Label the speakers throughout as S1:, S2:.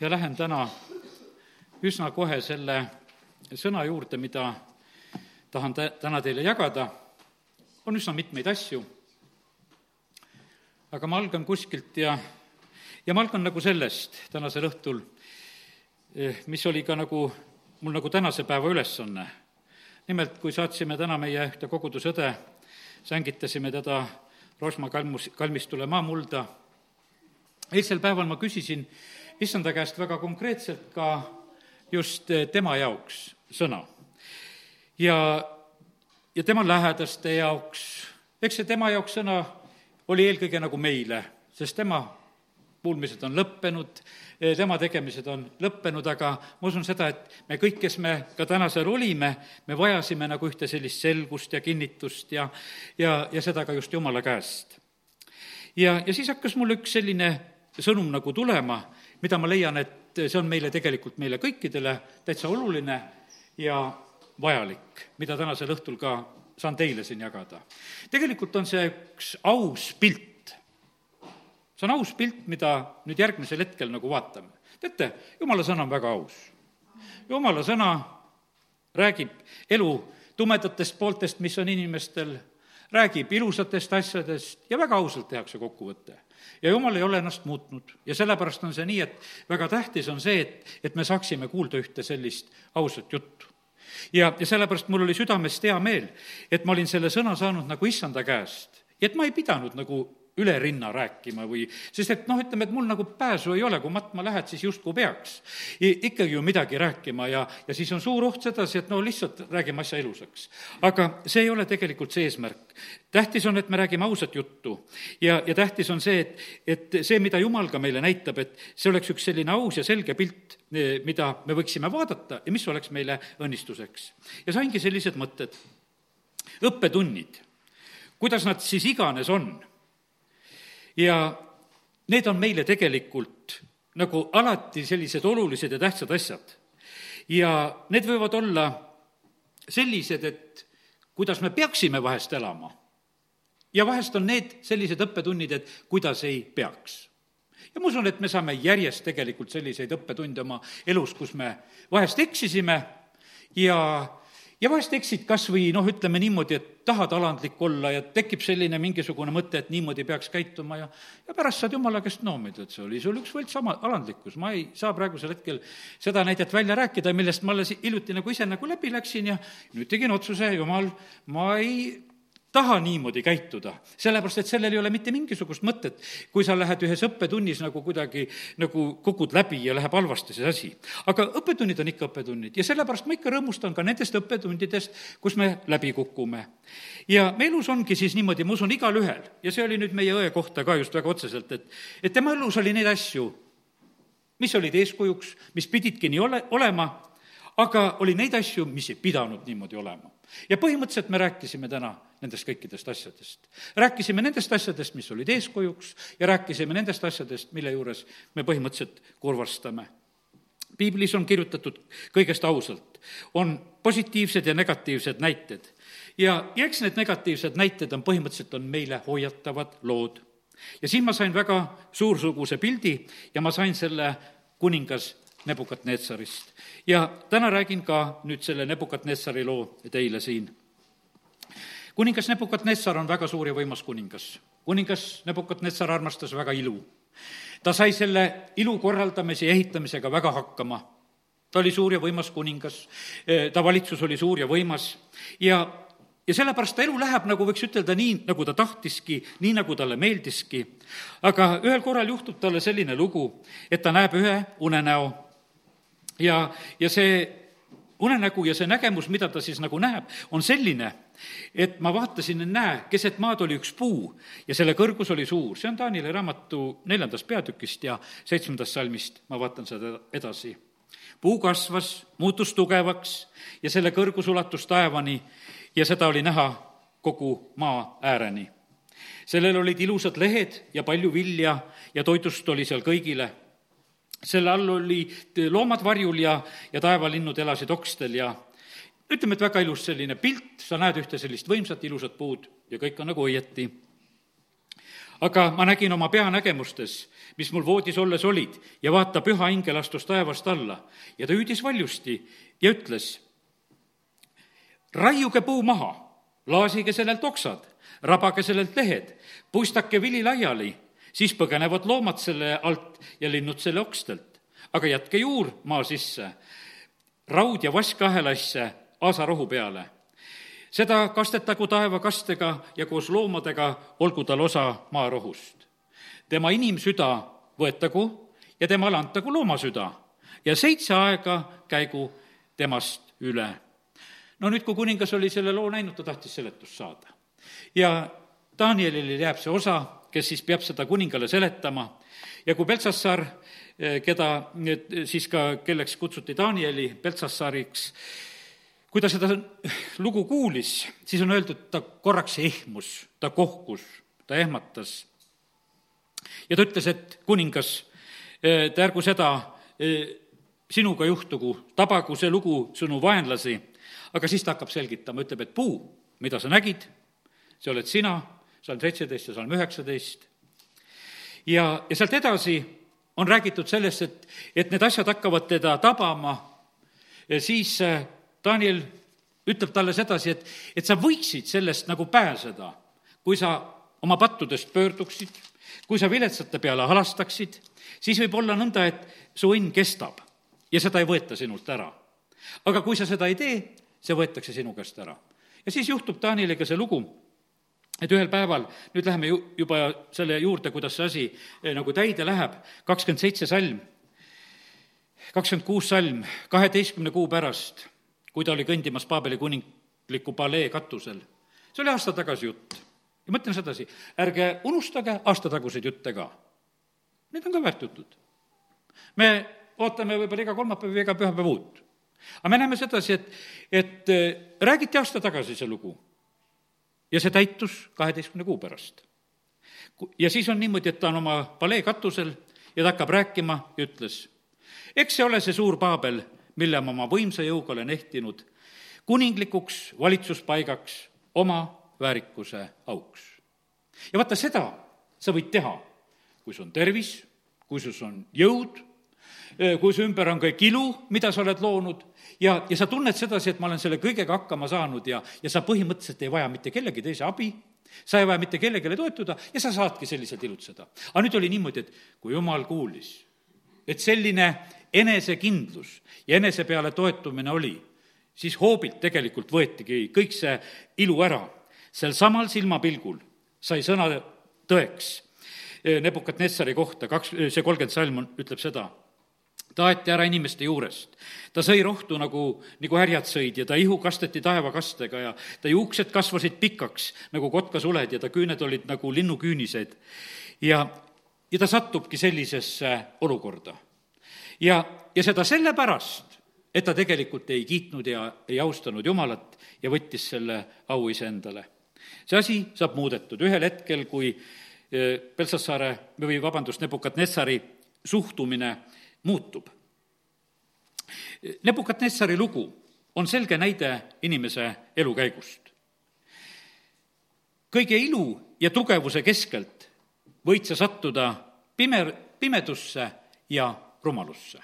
S1: ja lähen täna üsna kohe selle sõna juurde, mida tahan tä-, täna teile jagada. on üsna mitmeid asju, aga ma algan kuskilt ja, ja ma algan nagu sellest tänasel õhtul, eh, mis oli ka nagu mul nagu tänase päeva ülesanne. nimelt, kui saatsime täna meie ühte kogudusõde, sängitasime teda Rosma kalmus, kalmistule maamulda, eilsel päeval ma küsisin issanda käest väga konkreetselt ka just eh, tema jaoks sõna. ja, ja tema lähedaste jaoks, eks see tema jaoks sõna oli eelkõige nagu meile, sest tema kuulmised on lõppenud, tema tegemised on lõppenud, aga ma usun seda, et me kõik, kes me ka täna seal olime, me vajasime nagu ühte sellist selgust ja kinnitust ja, ja, ja seda ka just Jumala käest. ja, ja siis hakkas mul üks selline sõnum nagu tulema, mida ma leian, et see on meile tegelikult, meile kõikidele täitsa oluline ja vajalik, mida tänasel õhtul ka saan teile siin jagada. tegelikult on see üks aus pilt. See on aus pilt, mida nüüd järgmisel hetkel nagu vaatame. teate, jumala sõna on väga aus. jumala sõna räägib elu tumedatest pooltest, mis on inimestel, räägib ilusatest asjadest ja väga ausalt tehakse kokkuvõte ja jumal ei ole ennast muutnud ja sellepärast on see nii, et väga tähtis on see, et, et me saaksime kuulda ühte sellist ausat juttu. ja, ja sellepärast mul oli südamest hea meel, et ma olin selle sõna saanud nagu issanda käest ja et ma ei pidanud nagu üle rinna rääkima või, sest et noh, ütleme, et mul nagu pääsu ei ole, kui matma lähed, siis justkui peaks ikkagi ju midagi rääkima ja, ja siis on suur oht sedasi, et no lihtsalt räägime asja ilusaks. aga see ei ole tegelikult see eesmärk. tähtis on, et me räägime ausat juttu ja, ja tähtis on see, et, et see, mida Jumal ka meile näitab, et see oleks üks selline aus ja selge pilt, mida me võiksime vaadata ja mis oleks meile õnnistuseks. ja saingi sellised mõtted, õppetunnid, kuidas nad siis iganes on ja need on meile tegelikult nagu alati sellised olulised ja tähtsad asjad. ja need võivad olla sellised, et kuidas me peaksime vahest elama. ja vahest on need sellised õppetunnid, et kuidas ei peaks ja ma usun, et me saame järjest tegelikult selliseid õppetunde oma elus, kus me vahest eksisime ja ja vahest eksid kas või noh, ütleme niimoodi, et tahad alandlik olla ja tekib selline mingisugune mõte, et niimoodi peaks käituma ja ja pärast saad jumala käest noomida, et see oli? Sul üks võlts ama-, alandlikkus, ma ei saa praegusel hetkel seda näidet välja rääkida, millest ma alles hiljuti nagu ise nagu läbi läksin ja nüüd tegin otsuse, jumal, ma ei taha niimoodi käituda, sellepärast et sellel ei ole mitte mingisugust mõtet, kui sa lähed ühes õppetunnis nagu kuidagi nagu kukud läbi ja läheb halvasti see asi. aga õppetunnid on ikka õppetunnid ja sellepärast ma ikka rõõmustan ka nendest õppetundidest, kus me läbi kukume. ja me elus ongi siis niimoodi, ma usun, igalühel, ja see oli nüüd meie õe kohta ka just väga otseselt, et, et tema elus oli neid asju, mis olid eeskujuks, mis pididki nii ole, olema, aga oli neid asju, mis ei pidanud niimoodi olema. ja põhimõtteliselt me rääkisime täna nendest kõikidest asjadest. rääkisime nendest asjadest, mis olid eeskujuks ja rääkisime nendest asjadest, mille juures me põhimõtteliselt kurvastame. piiblis on kirjutatud kõigest ausalt, on positiivsed ja negatiivsed näited. ja, ja eks need negatiivsed näited on põhimõtteliselt, on meile hoiatavad lood. ja siin ma sain väga suursuguse pildi ja ma sain selle kuningas Nebukadnetsarist. ja täna räägin ka nüüd selle Nebukadnetsari loo teile siin kuningas Nebukadnessar on väga suur ja võimas kuningas. kuningas Nebukadnessar armastas väga ilu. ta sai selle ilu korraldamise ja ehitamisega väga hakkama. ta oli suur ja võimas kuningas, ta valitsus oli suur ja võimas ja ja sellepärast ta elu läheb, nagu võiks ütelda, nii, nagu ta tahtiski, nii, nagu talle meeldiski. aga ühel korral juhtub talle selline lugu, et ta näeb ühe unenäo ja, ja see unenägu ja see nägemus, mida ta siis nagu näeb, on selline, et ma vaatasin, näe, keset maad oli üks puu ja selle kõrgus oli suur, see on Taanile raamatu neljandast peatükist ja seitsmendast salmist, ma vaatan seda edasi. puu kasvas, muutus tugevaks ja selle kõrgus ulatus taevani ja seda oli näha kogu maa ääreni. sellel olid ilusad lehed ja palju vilja ja toidust oli seal kõigile selle all olid loomad varjul ja, ja taevalinnud elasid okstel ja ütleme, et väga ilus selline pilt, sa näed ühte sellist võimsat ilusat puud ja kõik on nagu õieti. aga ma nägin oma peanägemustes, mis mul voodis olles olid ja vaata, püha ingel astus taevast alla ja ta hüüdis valjusti ja ütles, raiuge puu maha, laasige sellelt oksad, rabage sellelt lehed, puistake vili laiali, siis põgenevad loomad selle alt ja linnud selle okstelt. aga jätke juur maa sisse, raud ja vask ahelasse aasarohu peale. seda kastetagu taevakastega ja koos loomadega olgu tal osa maarohust. tema inimsüda võetagu ja temale antagu loomasüda ja seitse aega käigu temast üle. no nüüd, kui kuningas oli selle loo näinud, ta tahtis seletust saada. ja Danielile jääb see osa, kes siis peab seda kuningale seletama ja kui Beltsassar, keda siis ka, kelleks kutsuti Danieli Beltsassariks, kui ta seda lugu kuulis, siis on öeldud, ta korraks ehmus, ta kohkus, ta ehmatas. ja ta ütles, et kuningas, et ärgu seda sinuga juhtugu, tabagu see lugu sinu vaenlasi, aga siis ta hakkab selgitama, ütleb, et puu, mida sa nägid, see oled sina, salm seitseteist ja salm üheksateist, ja, ja sealt edasi on räägitud sellest, et, et need asjad hakkavad teda tabama, siis Daniel ütleb talle sedasi, et, et sa võiksid sellest nagu pääseda, kui sa oma pattudest pöörduksid, kui sa viletsate peale halastaksid, siis võib olla nõnda, et su õnn kestab ja seda ei võeta sinult ära. aga kui sa seda ei tee, see võetakse sinu käest ära. ja siis juhtub Taaniliga see lugu, et ühel päeval, nüüd läheme ju juba selle juurde, kuidas see asi eh, nagu täide läheb, kakskümmend seitse salm, kakskümmend kuus salm, kaheteistkümne kuu pärast kui ta oli kõndimas Paabeli kuningliku palee katusel. see oli aasta tagasi jutt. ja mõtlen sedasi, ärge unustage aastataguseid jutte ka. Need on ka väärt jutud. me ootame võib-olla iga kolmapäev ja iga pühapäev uut. aga me näeme sedasi, et, et äh, räägiti aasta tagasi see lugu ja see täitus kaheteistkümne kuu pärast. ja siis on niimoodi, et ta on oma palee katusel ja ta hakkab rääkima ja ütles, eks see ole see suur Paabel mille ma oma võimsa jõuga olen ehtinud kuninglikuks valitsuspaigaks oma väärikuse auks. ja vaata, seda sa võid teha, kui sul on tervis, kui sul on jõud, kui su ümber on kõik ilu, mida sa oled loonud, ja, ja sa tunned sedasi, et ma olen selle kõigega hakkama saanud ja, ja sa põhimõtteliselt ei vaja mitte kellegi teise abi, sa ei vaja mitte kellelegi toetuda ja sa saadki selliselt ilutseda. aga nüüd oli niimoodi, et kui jumal kuulis, et selline enesekindlus ja enese peale toetumine oli, siis hoobilt tegelikult võetigi kõik see ilu ära. sel samal silmapilgul sai sõna tõeks Nebukadnessari kohta, kaks, see kolmkümmend salm on, ütleb seda ta aeti ära inimeste juurest. ta sõi rohtu nagu, nagu härjad sõid ja ta ihu kasteti taevakastega ja ta juuksed kasvasid pikaks nagu kotkasuled ja ta küüned olid nagu linnuküünised. ja, ja ta satubki sellisesse olukorda ja, ja seda sellepärast, et ta tegelikult ei kiitnud ja ei austanud Jumalat ja võttis selle au iseendale. see asi saab muudetud ühel hetkel, kui Belsasaare eh, või vabandust, Nebukadnessari suhtumine muutub. Nebukadnessari lugu on selge näide inimese elukäigust. kõige ilu ja tugevuse keskelt võid sa sattuda pime, pimedusse ja rumalusse.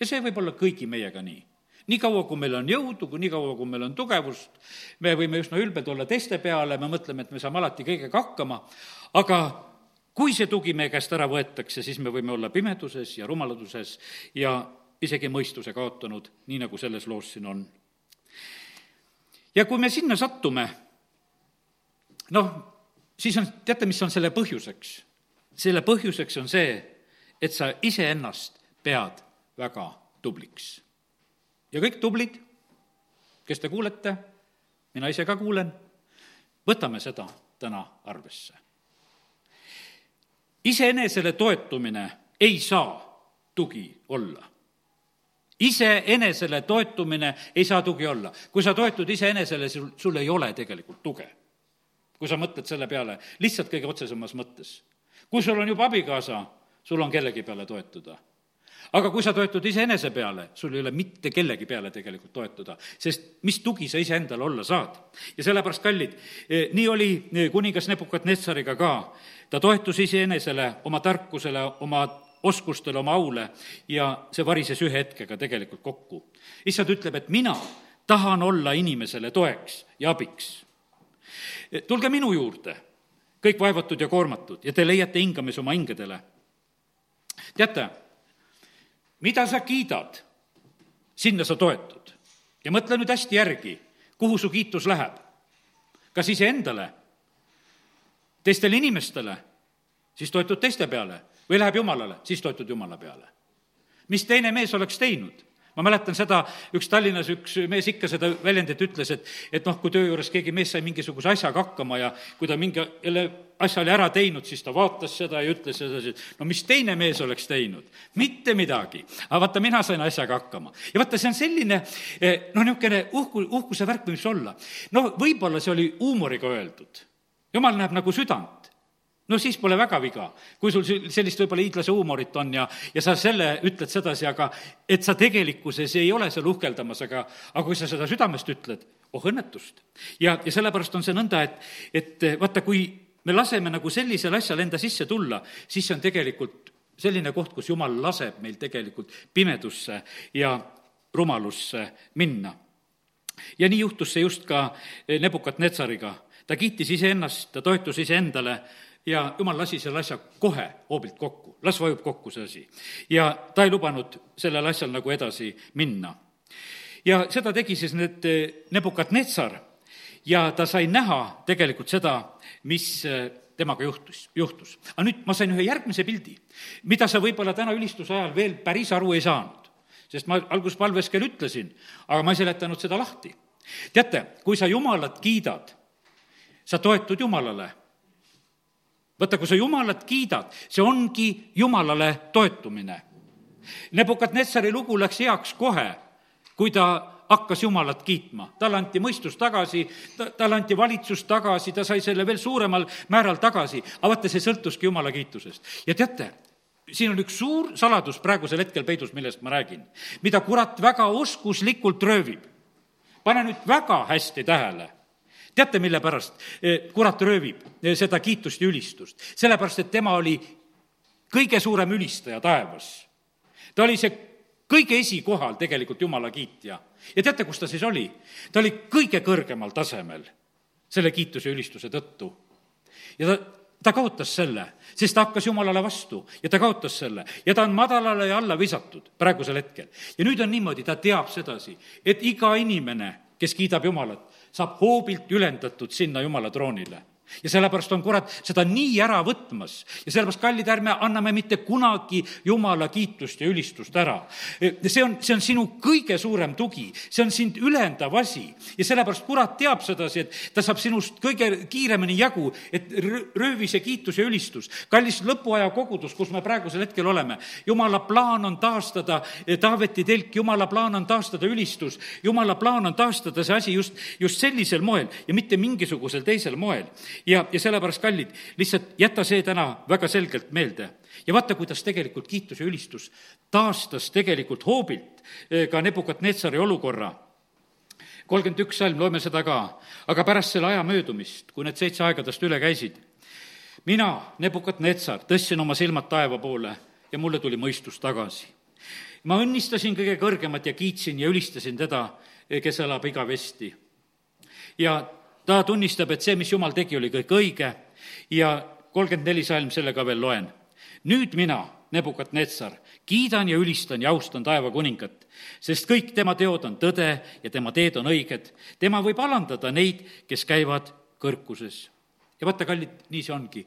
S1: ja see võib olla kõigi meiega nii. nii kaua, kui meil on jõudu, kui nii kaua, kui meil on tugevust, me võime üsna ülbed olla teiste peale, me mõtleme, et me saame alati kõigega hakkama, aga kui see tugi meie käest ära võetakse, siis me võime olla pimeduses ja rumaladuses ja isegi mõistuse kaotanud, nii nagu selles loos siin on. ja kui me sinna sattume, noh, siis on, teate, mis on selle põhjuseks? selle põhjuseks on see, et sa iseennast pead väga tubliks. ja kõik tublid, kes te kuulete, mina ise ka kuulen, võtame seda täna arvesse. Iseenesele toetumine ei saa tugi olla. iseenesele toetumine ei saa tugi olla. kui sa toetud iseenesele, sul, sul ei ole tegelikult tuge. kui sa mõtled selle peale lihtsalt kõige otsesemas mõttes. kui sul on juba abikaasa, sul on kellegi peale toetuda aga kui sa toetud iseenese peale, sul ei ole mitte kellegi peale tegelikult toetuda, sest mis tugi sa iseendale olla saad. ja sellepärast, kallid, eh, nii oli eh, kuningas Nebukat-Netsariga ka. ta toetus iseenesele, oma tarkusele, oma oskustele, oma aule ja see varises ühe hetkega tegelikult kokku. issand ütleb, et mina tahan olla inimesele toeks ja abiks. Eh, tulge minu juurde, kõik vaevatud ja koormatud, ja te leiate hingamise oma hingedele. teate mida sa kiidad, sinna sa toetud. ja mõtle nüüd hästi järgi, kuhu su kiitus läheb. kas iseendale, teistele inimestele, siis toetud teiste peale või läheb Jumalale, siis toetud Jumala peale. mis teine mees oleks teinud? Ma mäletan seda, üks Tallinnas üks mees ikka seda väljendit ütles, et, et noh, kui töö juures keegi mees sai mingisuguse asjaga hakkama ja kui ta mingi jälle asja oli ära teinud, siis ta vaatas seda ja ütles sedasi, et no mis teine mees oleks teinud, mitte midagi. aga vaata, mina sain asjaga hakkama. ja vaata, see on selline eh, noh, niisugune uhku, uhkuse värk võiks olla. no võib-olla see oli huumoriga öeldud. jumal näeb nagu südant no siis pole väga viga, kui sul sellist võib-olla hiidlase huumorit on ja, ja sa selle ütled sedasi, aga et sa tegelikkuses ei ole seal uhkeldamas, aga, aga kui sa seda südamest ütled, oh õnnetust. ja, ja sellepärast on see nõnda, et, et vaata, kui me laseme nagu sellisel asjal enda sisse tulla, siis see on tegelikult selline koht, kus jumal laseb meil tegelikult pimedusse ja rumalusse minna. ja nii juhtus see just ka Nebukat-Netsariga. ta kiitis iseennast, ta toetus iseendale ja jumal lasi selle asja kohe hoobilt kokku, las vajub kokku see asi. ja ta ei lubanud sellel asjal nagu edasi minna. ja seda tegi siis nüüd eh, Nebukadnetsar ja ta sai näha tegelikult seda, mis eh, temaga juhtus, juhtus. aga nüüd ma sain ühe järgmise pildi, mida sa võib-olla täna ülistuse ajal veel päris aru ei saanud. sest ma alguspalves küll ütlesin, aga ma ei seletanud seda lahti. teate, kui sa Jumalat kiidad, sa toetud Jumalale vaata, kui sa Jumalat kiidad, see ongi Jumalale toetumine. Nebukadnetsari lugu läks heaks kohe, kui ta hakkas Jumalat kiitma. talle anti mõistus tagasi, ta, talle anti valitsus tagasi, ta sai selle veel suuremal määral tagasi, aga vaata, see sõltuski Jumala kiitusest. ja teate, siin on üks suur saladus praegusel hetkel peidus, millest ma räägin, mida kurat väga oskuslikult röövib. pane nüüd väga hästi tähele teate, mille pärast eh, kurat röövib eh, seda kiitust ja ülistust? sellepärast, et tema oli kõige suurem ülistaja taevas. ta oli see kõige esikohal tegelikult Jumala kiitja. ja teate, kus ta siis oli? ta oli kõige kõrgemal tasemel selle kiituse ja ülistuse tõttu. ja ta, ta kaotas selle, sest ta hakkas Jumalale vastu ja ta kaotas selle ja ta on madalale ja alla visatud praegusel hetkel. ja nüüd on niimoodi, ta teab sedasi, et iga inimene, kes kiidab Jumalat, saab hoobilt ülendatud sinna Jumala troonile ja sellepärast on kurat seda nii ära võtmas. Ja sellepärast, kallid, ärme anname mitte kunagi Jumala kiitust ja ülistust ära. see on, see on sinu kõige suurem tugi, see on sind ülendav asi. Ja sellepärast kurat teab sedasi, et ta saab sinust kõige kiiremini jagu, et röövi see kiitus ja ülistus. kallis lõpuaja kogudus, kus me praegusel hetkel oleme, Jumala plaan on taastada Taaveti telk, Jumala plaan on taastada ülistus, Jumala plaan on taastada see asi just, just sellisel moel ja mitte mingisugusel teisel moel ja, ja sellepärast, kallid, lihtsalt jäta see täna väga selgelt meelde. ja vaata, kuidas tegelikult kiitus ja ülistus taastas tegelikult hoobilt eh, ka Nebukadnetsari olukorra kolmkümmend üks salm, loeme seda ka. aga pärast selle aja möödumist, kui need seitse aegadest üle käisid, mina, Nebukadnetsar, tõstsin oma silmad taeva poole ja mulle tuli mõistus tagasi. ma õnnistasin kõige kõrgemat ja kiitsin ja ülistasin teda, eh, kes elab igavesti. ja ta tunnistab, et see, mis Jumal tegi, oli kõik õige ja kolmkümmend neli salm selle ka veel loen. nüüd mina, Nebukat-Netsar, kiidan ja ülistan ja austan taeva kuningat, sest kõik tema teod on tõde ja tema teed on õiged. tema võib alandada neid, kes käivad kõrkuses. ja vaata, kallid, nii see ongi.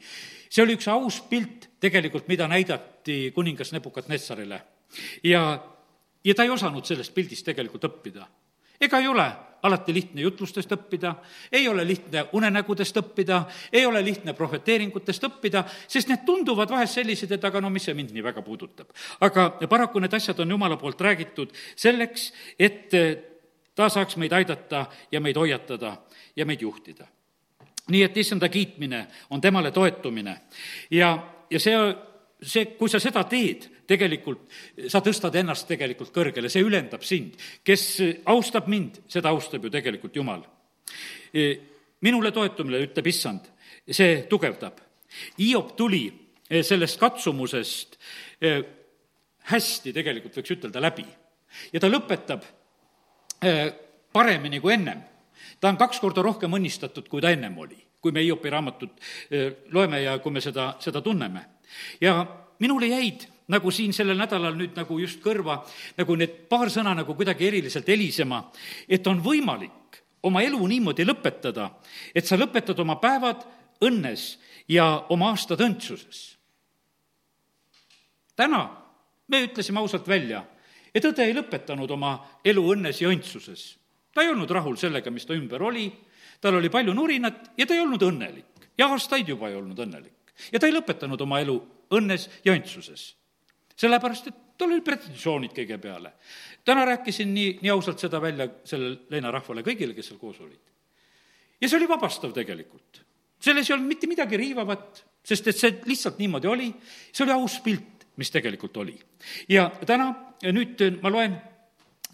S1: see oli üks aus pilt tegelikult, mida näidati kuningas Nebukat-Netsarile. ja, ja ta ei osanud sellest pildist tegelikult õppida. Ega ei ole alati lihtne jutlustest õppida, ei ole lihtne unenägudest õppida, ei ole lihtne prohveteeringutest õppida, sest need tunduvad vahest sellised, et aga no mis see mind nii väga puudutab. aga paraku need asjad on Jumala poolt räägitud selleks, et ta saaks meid aidata ja meid hoiatada ja meid juhtida. nii et issanda kiitmine on temale toetumine ja, ja see, see, kui sa seda teed, tegelikult sa tõstad ennast tegelikult kõrgele, see ülendab sind. kes austab mind, seda austab ju tegelikult Jumal. minule toetumine, ütleb issand, see tugevdab. Hiop tuli sellest katsumusest hästi, tegelikult võiks ütelda, läbi. ja ta lõpetab paremini kui ennem. ta on kaks korda rohkem õnnistatud, kui ta ennem oli, kui me Hiopi raamatut loeme ja kui me seda, seda tunneme. ja minule jäid nagu siin sellel nädalal nüüd nagu just kõrva, nagu need paar sõna nagu kuidagi eriliselt helisema, et on võimalik oma elu niimoodi lõpetada, et sa lõpetad oma päevad õnnes ja oma aastad õndsuses. täna me ütlesime ausalt välja, et õde ei lõpetanud oma elu õnnes ja õndsuses. ta ei olnud rahul sellega, mis ta ümber oli, tal oli palju nurinat ja ta ei olnud õnnelik ja aastaid juba ei olnud õnnelik. ja ta ei lõpetanud oma elu õnnes ja õndsuses. Sellepärast, et tal olid pretensioonid kõige peale. täna rääkisin nii, nii ausalt seda välja sellele leinarahvale, kõigile, kes seal koos olid. ja see oli vabastav tegelikult. selles ei olnud mitte midagi riivavat, sest et see lihtsalt niimoodi oli, see oli aus pilt, mis tegelikult oli. ja täna, nüüd ma loen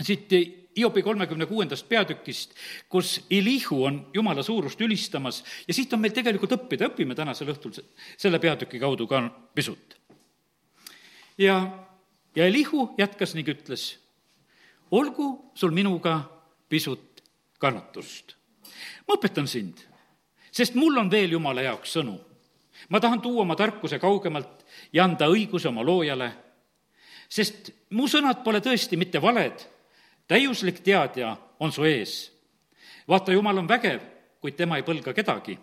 S1: siit Hiopi kolmekümne kuuendast peatükist, kus Elihu on Jumala suurust ülistamas ja siit on meil tegelikult õppida, õpime tänasel õhtul selle peatüki kaudu ka pisut. Ja, ja Elihu jätkas ning ütles, olgu sul minuga pisut kannatust. ma õpetan sind, sest mul on veel Jumala jaoks sõnu. ma tahan tuua oma tarkuse kaugemalt ja anda õiguse oma loojale, sest mu sõnad pole tõesti mitte valed täiuslik teadja on su ees. vaata, Jumal on vägev, kuid tema ei põlga kedagi.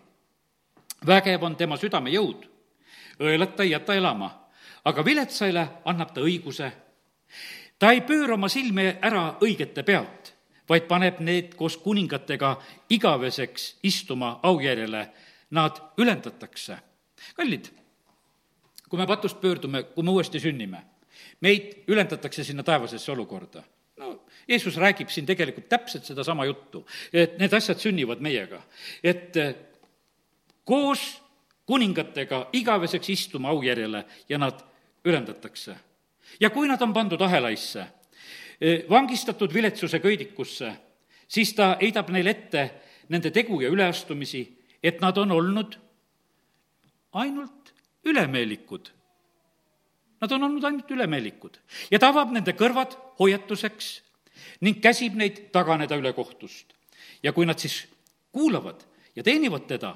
S1: vägev on tema südame jõud. õelat ta ei jäta elama, aga viletsaile annab ta õiguse. ta ei pööra oma silmi ära õigete pealt, vaid paneb need koos kuningatega igaveseks istuma aujärjele. Nad ülendatakse. kallid, kui me patust pöördume, kui me uuesti sünnime, meid ülendatakse sinna taevasesse olukorda no Jeesus räägib siin tegelikult täpselt sedasama juttu, et need asjad sünnivad meiega. et eh, koos kuningatega igaveseks istuma aujärjele ja nad ülendatakse. ja kui nad on pandud ahelaisse, eh, vangistatud viletsuse köidikusse, siis ta heidab neile ette nende tegu ja üleastumisi, et nad on olnud ainult ülemeelikud Nad on olnud ainult ülemeelikud ja ta avab nende kõrvad hoiatuseks ning käsib neid taganeda üle kohtust. ja kui nad siis kuulavad ja teenivad teda,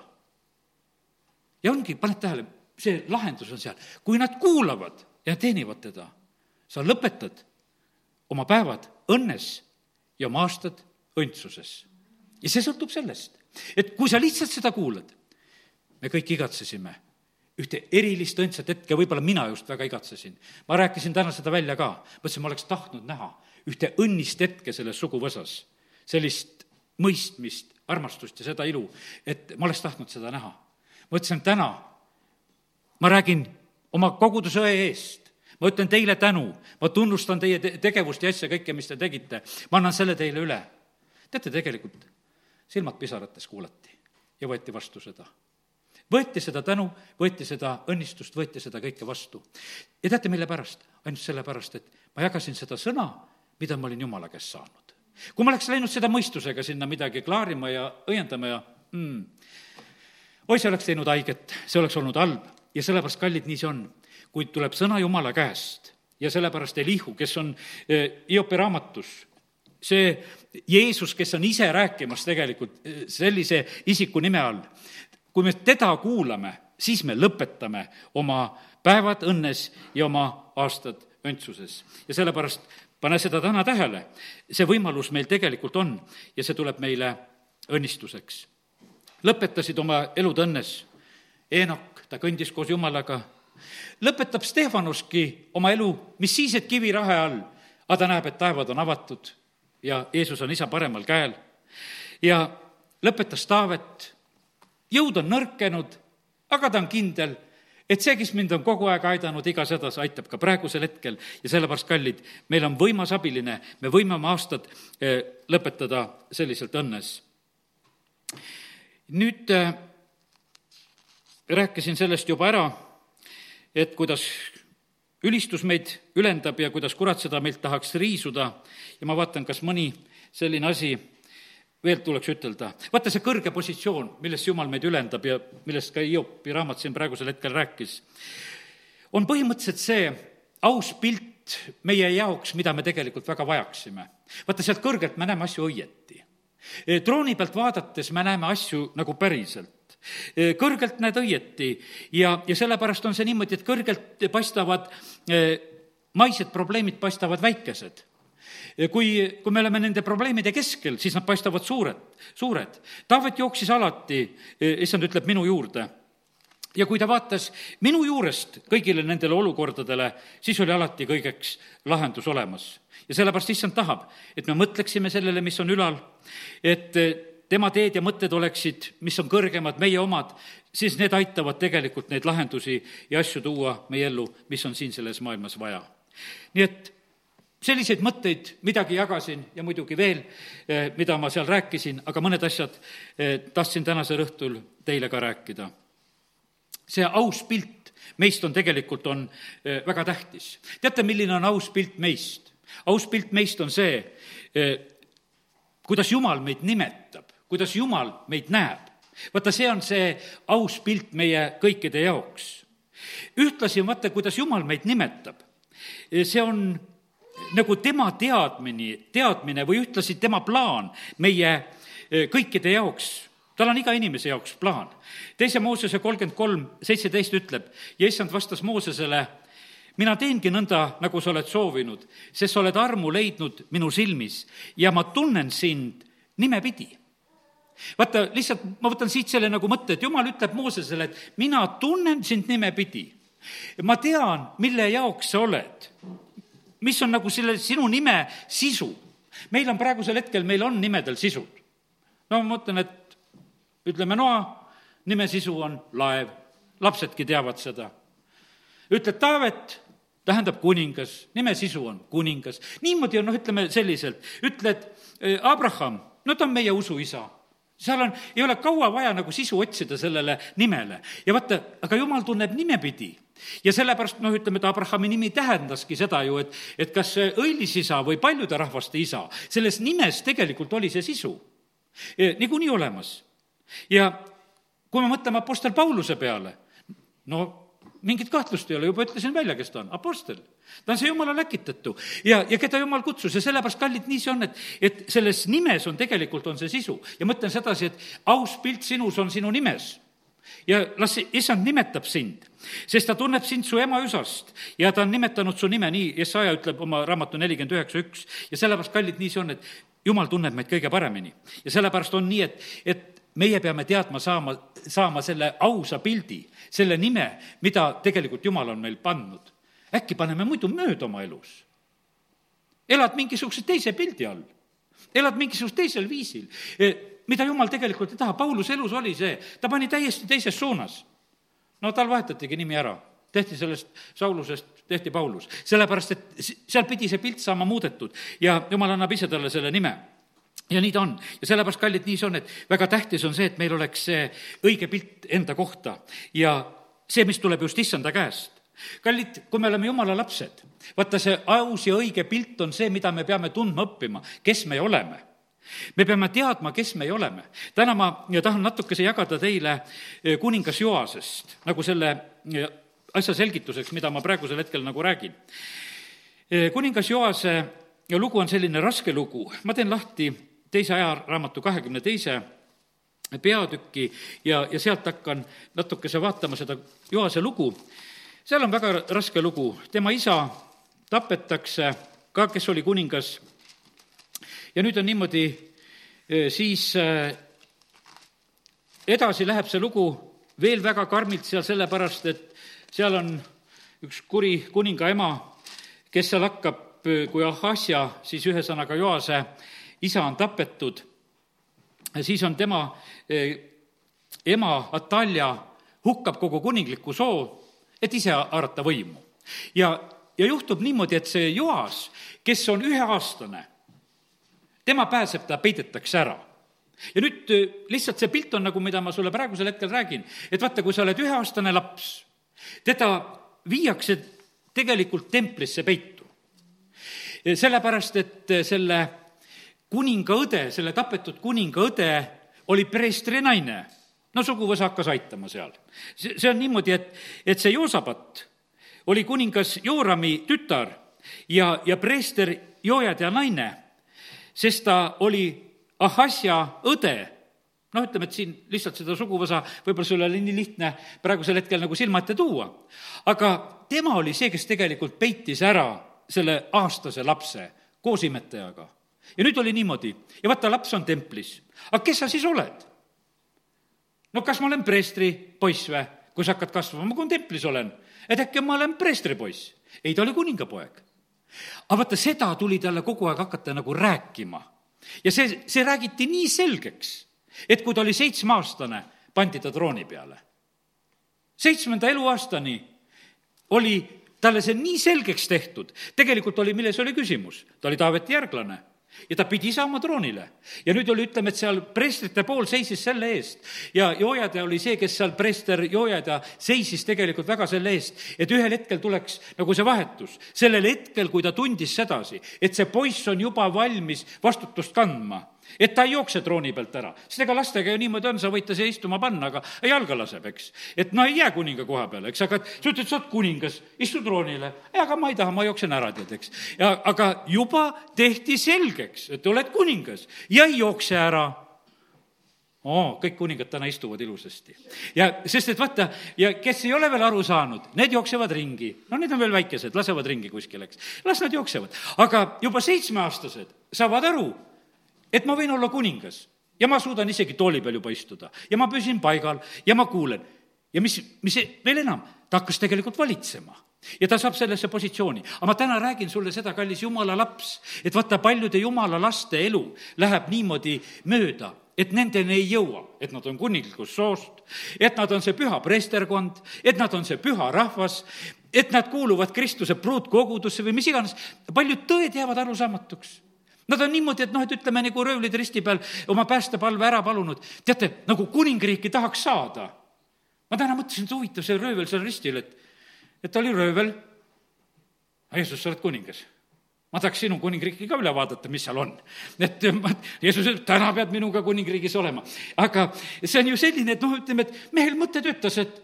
S1: ja ongi, paned tähele, see lahendus on seal, kui nad kuulavad ja teenivad teda, sa lõpetad oma päevad õnnes ja oma aastad õndsuses. ja see sõltub sellest, et kui sa lihtsalt seda kuulad, me kõik igatsesime ühte erilist õndsat hetke, võib-olla mina just väga igatsesin. ma rääkisin täna seda välja ka, mõtlesin, ma oleks tahtnud näha ühte õnnist hetke selles suguvõsas, sellist mõistmist, armastust ja seda ilu, et ma oleks tahtnud seda näha. mõtlesin, täna ma räägin oma koguduse õe eest, ma ütlen teile tänu, ma tunnustan teie te-, tegevust ja asja, kõike, mis te tegite, ma annan selle teile üle. teate, tegelikult silmad pisarates kuulati ja võeti vastu seda võeti seda tänu, võeti seda õnnistust, võeti seda kõike vastu. ja teate, mille pärast? ainult sellepärast, et ma jagasin seda sõna, mida ma olin Jumala käest saanud. kui ma oleks läinud seda mõistusega sinna midagi klaarima ja õiendama ja mm, oi, see oleks teinud haiget, see oleks olnud halb ja sellepärast, kallid, nii see on. kui tuleb sõna Jumala käest ja sellepärast Elihu, kes on eh, Hiopi raamatus, see Jeesus, kes on ise rääkimas tegelikult eh, sellise isiku nime all, kui me teda kuulame, siis me lõpetame oma päevad õnnes ja oma aastad õndsuses. ja sellepärast pane seda täna tähele, see võimalus meil tegelikult on ja see tuleb meile õnnistuseks. lõpetasid oma elud õnnes. Eenok, ta kõndis koos Jumalaga, lõpetab Stefanuski oma elu, mis siis, et kivirahe all, aga ta näeb, et taevad on avatud ja Jeesus on isa paremal käel. ja lõpetas Taavet. Jõud on nõrkenud, aga ta on kindel, et see, kes mind on kogu aeg aidanud igas hädas, aitab ka praegusel hetkel. Ja sellepärast, kallid, meil on võimas abiline, me võime oma aastad eh, lõpetada selliselt õnnes. nüüd äh, rääkisin sellest juba ära, et kuidas ülistus meid ülendab ja kuidas kurat seda meilt tahaks riisuda ja ma vaatan, kas mõni selline asi veel tuleks ütelda. vaata see kõrge positsioon, millest Jumal meid ülendab ja millest ka Hiopi raamat siin praegusel hetkel rääkis, on põhimõtteliselt see aus pilt meie jaoks, mida me tegelikult väga vajaksime. vaata, sealt kõrgelt me näeme asju õieti. drooni pealt vaadates me näeme asju nagu päriselt kõrgelt näed õieti ja, ja sellepärast on see niimoodi, et kõrgelt paistavad maised probleemid paistavad väikesed kui, kui me oleme nende probleemide keskel, siis nad paistavad suured, suured. Taavet jooksis alati, issand ütleb, minu juurde ja kui ta vaatas minu juurest kõigile nendele olukordadele, siis oli alati kõigeks lahendus olemas. ja sellepärast issand tahab, et me mõtleksime sellele, mis on ülal, et tema teed ja mõtted oleksid, mis on kõrgemad, meie omad, siis need aitavad tegelikult neid lahendusi ja asju tuua meie ellu, mis on siin selles maailmas vaja. nii et selliseid mõtteid midagi jagasin ja muidugi veel, eh, mida ma seal rääkisin, aga mõned asjad eh, tahtsin tänasel õhtul teile ka rääkida. see aus pilt meist on tegelikult, on eh, väga tähtis. teate, milline on aus pilt meist? aus pilt meist on see, kuidas Jumal meid nimetab kuidas Jumal meid näeb. vaata, see on see aus pilt meie kõikide jaoks. ühtlasi vaata, kuidas Jumal meid nimetab. see on nagu tema teadmine, teadmine või ühtlasi tema plaan meie eh, kõikide jaoks tal on iga inimese jaoks plaan. teise Moosese kolmkümmend kolm, seitseteist ütleb ja issand vastas Moosesele, mina teengi nõnda, nagu sa oled soovinud, sest sa oled armu leidnud minu silmis ja ma tunnen sind nimepidi vaata, lihtsalt ma võtan siit selle nagu mõtte, et jumal ütleb Moosesele, et mina tunnen sind nimepidi. ma tean, mille jaoks sa oled. mis on nagu selle sinu nime sisu. meil on praegusel hetkel, meil on nimedel sisud. no ma mõtlen, et ütleme, Noa nime sisu on laev, lapsedki teavad seda. ütled Taavet, tähendab kuningas, nime sisu on kuningas. niimoodi on, noh, ütleme selliselt, ütled eh, Abraham, no ta on meie usuisa seal on, ei ole kaua vaja nagu sisu otsida sellele nimele. ja vaata, aga jumal tunneb nimepidi. ja sellepärast, noh, ütleme, et Abrahami nimi tähendaski seda ju, et, et kas õilis isa või paljude rahvaste isa, selles nimes tegelikult oli see sisu e, niikuinii olemas. ja kui me mõtleme Apostel Pauluse peale, no mingit kahtlust ei ole, juba ütlesin välja, kes ta on, Apostel. ta on see jumala läkitatu ja, ja keda jumal kutsus ja sellepärast, kallid, nii see on, et, et selles nimes on tegelikult, on see sisu. ja mõtlen sedasi, et aus pilt sinus on sinu nimes ja las issand nimetab sind, sest ta tunneb sind su ema üsast ja ta on nimetanud su nime, nii Jesaja ütleb oma raamatu nelikümmend üheksa üks. ja sellepärast, kallid, nii see on, et jumal tunneb meid kõige paremini. ja sellepärast on nii, et, et meie peame teadma saama, saama selle ausa pildi, selle nime, mida tegelikult Jumal on meil pannud. äkki paneme muidu mööda oma elus? elad mingisuguse teise pildi all, elad mingisugusel teisel viisil, e, mida Jumal tegelikult ei taha, Pauluse elus oli see, ta pani täiesti teises suunas. no tal vahetatigi nimi ära, tehti sellest Saulusest, tehti Paulus, sellepärast et seal pidi see pilt saama muudetud. Ja Jumal annab ise talle selle nime ja nii ta on ja sellepärast, kallid, nii see on, et väga tähtis on see, et meil oleks see õige pilt enda kohta ja see, mis tuleb just issanda käest. kallid, kui me oleme jumala lapsed, vaata see aus ja õige pilt on see, mida me peame tundma õppima, kes me oleme me peame teadma, kes me oleme. täna ma tahan natukese jagada teile eh, kuningas Joasest, nagu selle eh, asja selgituseks, mida ma praegusel hetkel nagu räägin. Eh, kuningas Joase lugu on selline raske lugu, ma teen lahti teise ajaraamatu kahekümne teise peatüki ja, ja sealt hakkan natukese vaatama seda Joase lugu. seal on väga raske lugu, tema isa tapetakse ka, kes oli kuningas. ja nüüd on niimoodi, e, siis e, edasi läheb see lugu veel väga karmilt seal sellepärast, et seal on üks kuri kuninga ema, kes seal hakkab, e, kui Ahasja, siis ühesõnaga Joase isa on tapetud, siis on tema eh, ema Atalja hukkab kogu kuningliku soo, et ise haarata võimu. ja, ja juhtub niimoodi, et see Joas, kes on üheaastane, tema pääseb, ta peidetakse ära ja nüüd eh, lihtsalt see pilt on nagu, mida ma sulle praegusel hetkel räägin, et vaata, kui sa oled üheaastane laps, teda viiakse tegelikult templisse peitu. sellepärast, et selle kuninga õde, selle tapetud kuninga õde oli preestri naine. no suguvõsa hakkas aitama seal. see, see on niimoodi, et, et see Joosapat oli kuningas Joorami tütar ja, ja preester Joojade naine, sest ta oli Ahasja õde noh, ütleme, et siin lihtsalt seda suguvõsa võib-olla sul oli nii lihtne praegusel hetkel nagu silma ette tuua. aga tema oli see, kes tegelikult peitis ära selle aastase lapse koos imetajaga. Ja nüüd oli niimoodi ja vaata, laps on templis. aga kes sa siis oled? no kas ma olen preestri poiss või, kui sa hakkad kasvama, kui ma templis olen, et äkki ma olen preestri poiss? ei, ta oli kuningapoeg. aga vaata, seda tuli talle kogu aeg hakata nagu rääkima. ja see, see räägiti nii selgeks et kui ta oli seitsmeaastane, pandi ta trooni peale. seitsmenda eluaastani oli talle see nii selgeks tehtud, tegelikult oli, milles oli küsimus, ta oli Taaveti järglane ja ta pidi saama troonile. ja nüüd oli, ütleme, et seal preestrite pool seisis selle eest ja Joojada oli see, kes seal, preester Joojada seisis tegelikult väga selle eest, et ühel hetkel tuleks nagu see vahetus. sellel hetkel, kui ta tundis sedasi, et see poiss on juba valmis vastutust kandma et ta ei jookse trooni pealt ära, sest ega lastega ju niimoodi on, sa võid ta siia istuma panna, aga jalga laseb, eks. et no ei jää kuninga koha peale, eks, aga sa ütled, sa oled kuningas, istu troonile. aga ma ei taha, ma jooksen ära, tead, eks. ja aga juba tehti selgeks, et oled kuningas ja ei jookse ära oo kõik kuningad täna istuvad ilusasti. ja sest, et vaata, ja kes ei ole veel aru saanud, need jooksevad ringi. no need on veel väikesed, lasevad ringi kuskil, eks. las nad jooksevad. aga juba seitsmeaastased saavad aru, et ma võin olla kuningas. Ja ma suudan isegi tooli peal juba istuda. Ja ma püsin paigal. Ja ma kuulen. ja mis, mis veel enam, ta hakkas tegelikult valitsema. Ja ta saab sellesse positsiooni. aga ma täna räägin sulle seda, kallis jumala laps, et vaata, paljude jumala laste elu läheb niimoodi mööda, et nendeni ei jõua, et nad on kuninglikust soost, et nad on see püha preesterkond, et nad on see püha rahvas, et nad kuuluvad Kristuse pruutkogudusse või mis iganes, paljud tõed jäävad arusaamatuks Nad on niimoodi, et noh, et ütleme nagu röövlid risti peal oma päästepalve ära palunud. teate, nagu kuningriiki tahaks saada. ma täna mõtlesin, et huvitav, see röövel seal ristil, et, et ta oli röövel. Jeesus, sa oled kuningas ma tahaks sinu kuningriiki ka üle vaadata, mis seal on. et ma, Jeesus ütleb, täna pead minuga kuningriigis olema. aga see on ju selline, et noh, ütleme, et mehel mõte töötas, et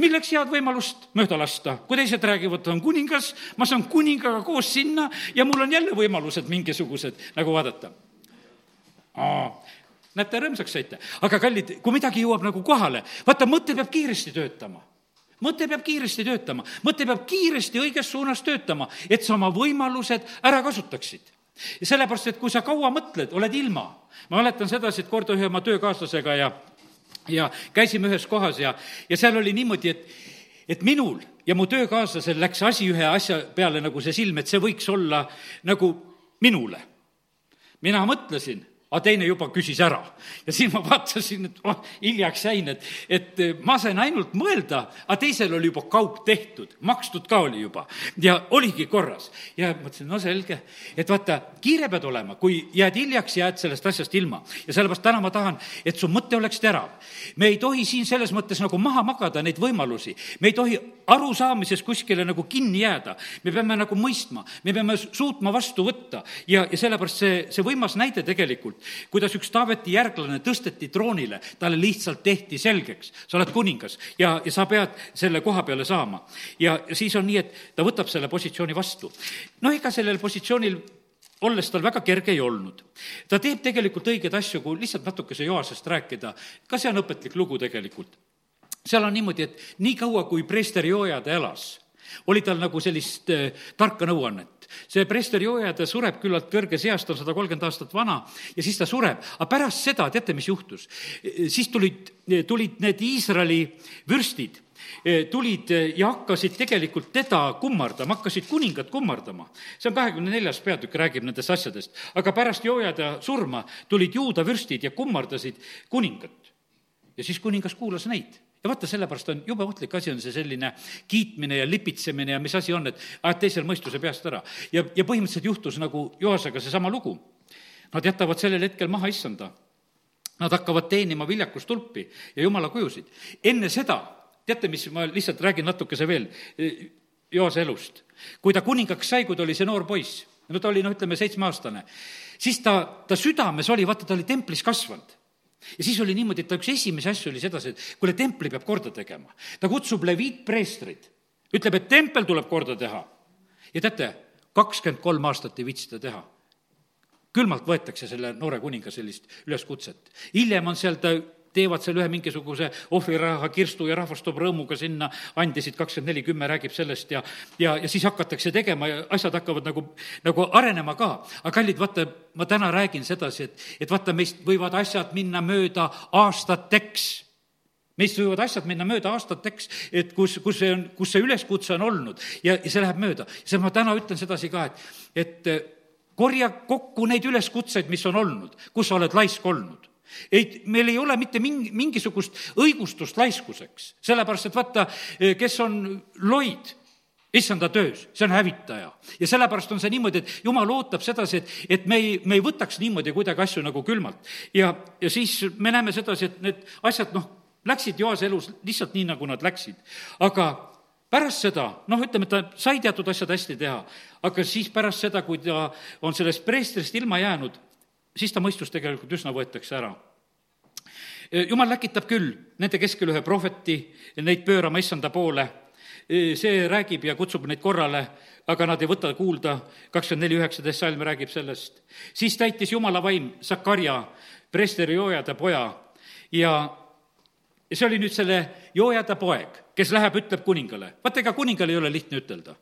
S1: milleks head võimalust mööda lasta, kui teised räägivad, ta on kuningas, ma saan kuningaga koos sinna ja mul on jälle võimalused mingisugused nagu vaadata. näete, rõõmsaks saite. aga kallid, kui midagi jõuab nagu kohale, vaata, mõte peab kiiresti töötama mõte peab kiiresti töötama, mõte peab kiiresti õiges suunas töötama, et sa oma võimalused ära kasutaksid ja sellepärast, et kui sa kaua mõtled, oled ilma. ma mäletan sedasi, et kord ühe oma töökaaslasega ja ja käisime ühes kohas ja, ja seal oli niimoodi, et, et minul ja mu töökaaslasel läks asi ühe asja peale nagu see silm, et see võiks olla nagu minule. mina mõtlesin aga teine juba küsis ära. ja siis ma vaatasin, et oh, hiljaks jäin, et, et ma sain ainult mõelda, aga teisel oli juba kaup tehtud, makstud ka oli juba ja oligi korras. ja mõtlesin, no selge, et vaata, kiire pead olema, kui jääd hiljaks, jääd sellest asjast ilma. ja sellepärast täna ma tahan, et su mõte oleks terav. me ei tohi siin selles mõttes nagu maha magada neid võimalusi, me ei tohi arusaamises kuskile nagu kinni jääda. me peame nagu mõistma, me peame suutma vastu võtta ja, ja sellepärast see, see võimas näide tegelikult, kuidas üks Taaveti järglane tõsteti troonile, talle lihtsalt tehti selgeks, sa oled kuningas ja, ja sa pead selle koha peale saama. ja siis on nii, et ta võtab selle positsiooni vastu. noh, ega sellel positsioonil olles tal väga kerge ei olnud. ta teeb tegelikult õigeid asju, kui lihtsalt natukese Joasest rääkida, ka see on õpetlik lugu tegelikult seal on niimoodi, et niikaua, kui preester Joojade elas, oli tal nagu sellist äh, tarka nõuannet. See preester Joojade sureb küllalt kõrges eas, ta on sada kolmkümmend aastat vana, ja siis ta sureb. aga pärast seda, teate, mis juhtus? siis tulid, tulid need Iisraeli vürstid, tulid ja hakkasid tegelikult teda kummardama, hakkasid kuningat kummardama. see on kahekümne neljas peatükk, räägib nendest asjadest. aga pärast Joojade surma tulid juuda vürstid ja kummardasid kuningat. ja siis kuningas kuulas neid ja vaata, sellepärast on jube ohtlik asi, on see selline kiitmine ja lipitsemine ja mis asi on, et ajad teisel mõistuse peast ära. ja, ja põhimõtteliselt juhtus nagu Joasega seesama lugu. Nad jätavad sellel hetkel maha issanda. Nad hakkavad teenima viljakustulpi ja jumala kujusid. enne seda, teate, mis, ma lihtsalt räägin natukese veel, Joase elust. kui ta kuningaks sai, kui ta oli see noor poiss, no ta oli noh, ütleme seitsmeaastane, siis ta, ta südames oli, vaata, ta oli templis kasvanud ja siis oli niimoodi, et ta üks esimesi asju oli sedasi, et kuule, templi peab korda tegema. ta kutsub leviitpreestrid, ütleb, et tempel tuleb korda teha. ja teate, kakskümmend kolm aastat ei viitsi ta teha külmalt võetakse selle noore kuninga sellist üleskutset. hiljem on seal ta teevad seal ühe mingisuguse ohvriraha kirstu ja rahvas toob rõõmuga sinna, andisid kakskümmend neli, kümme räägib sellest ja, ja, ja siis hakatakse tegema ja asjad hakkavad nagu, nagu arenema ka. aga kallid, vaata, ma täna räägin sedasi, et, et vaata, meist võivad asjad minna mööda aastateks meist võivad asjad minna mööda aastateks, et kus, kus see on, kus see üleskutse on olnud ja, ja see läheb mööda. see ma täna ütlen sedasi ka, et, et korja kokku neid üleskutseid, mis on olnud, kus sa oled laisk olnud ei, meil ei ole mitte mingi, mingisugust õigustust laiskuseks, sellepärast et vaata, kes on loid, issanda töös, see on hävitaja. ja sellepärast on see niimoodi, et jumal ootab sedasi, et, et me ei, me ei võtaks niimoodi kuidagi asju nagu külmalt. ja, ja siis me näeme sedasi, et need asjad, noh, läksid Joase elus lihtsalt nii, nagu nad läksid. aga pärast seda, noh, ütleme, ta sai teatud asjad hästi teha, aga siis pärast seda, kui ta on sellest preestrist ilma jäänud, siis ta mõistus tegelikult üsna võetakse ära. Jumal läkitab küll nende keskel ühe prohveti, neid pöörama issanda poole, see räägib ja kutsub neid korrale, aga nad ei võta kuulda, kakskümmend neli üheksateist salm räägib sellest. siis täitis jumala vaim Sakarja, preesteri joojade poja. Ja see oli nüüd selle joojade poeg, kes läheb, ütleb kuningale. vaata, ega kuningal ei ole lihtne ütelda,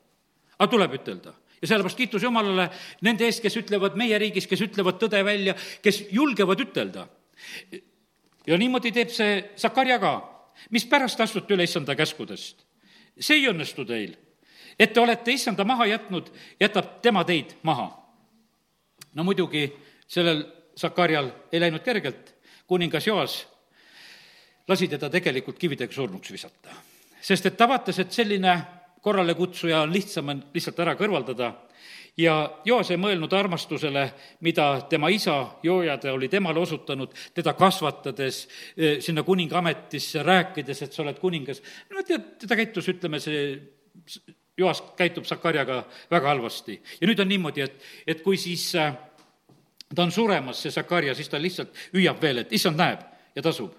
S1: aga tuleb ütelda ja sellepärast kiitus Jumalale nende eest, kes ütlevad meie riigis, kes ütlevad tõde välja, kes julgevad ütelda. ja niimoodi teeb see Sakarja ka. mispärast astute üle issanda käskudest? see ei õnnestu teil. et te olete issanda maha jätnud, jätab tema teid maha. no muidugi sellel Sakarjal ei läinud kergelt, kuningas Joas lasi teda tegelikult kividega surnuks visata. sest et ta vaatas, et selline korralekutsuja on lihtsam on lihtsalt ära kõrvaldada ja Joas ei mõelnud armastusele, mida tema isa Joojade oli temale osutanud, teda kasvatades, eh, sinna kuninga ametisse rääkides, et sa oled kuningas. no tead, ta käitus, ütleme, see Joas käitub Sakarjaga väga halvasti. ja nüüd on niimoodi, et, et kui siis äh, ta on suremas, see Sakarja, siis ta lihtsalt hüüab veel, et issand näeb ja tasub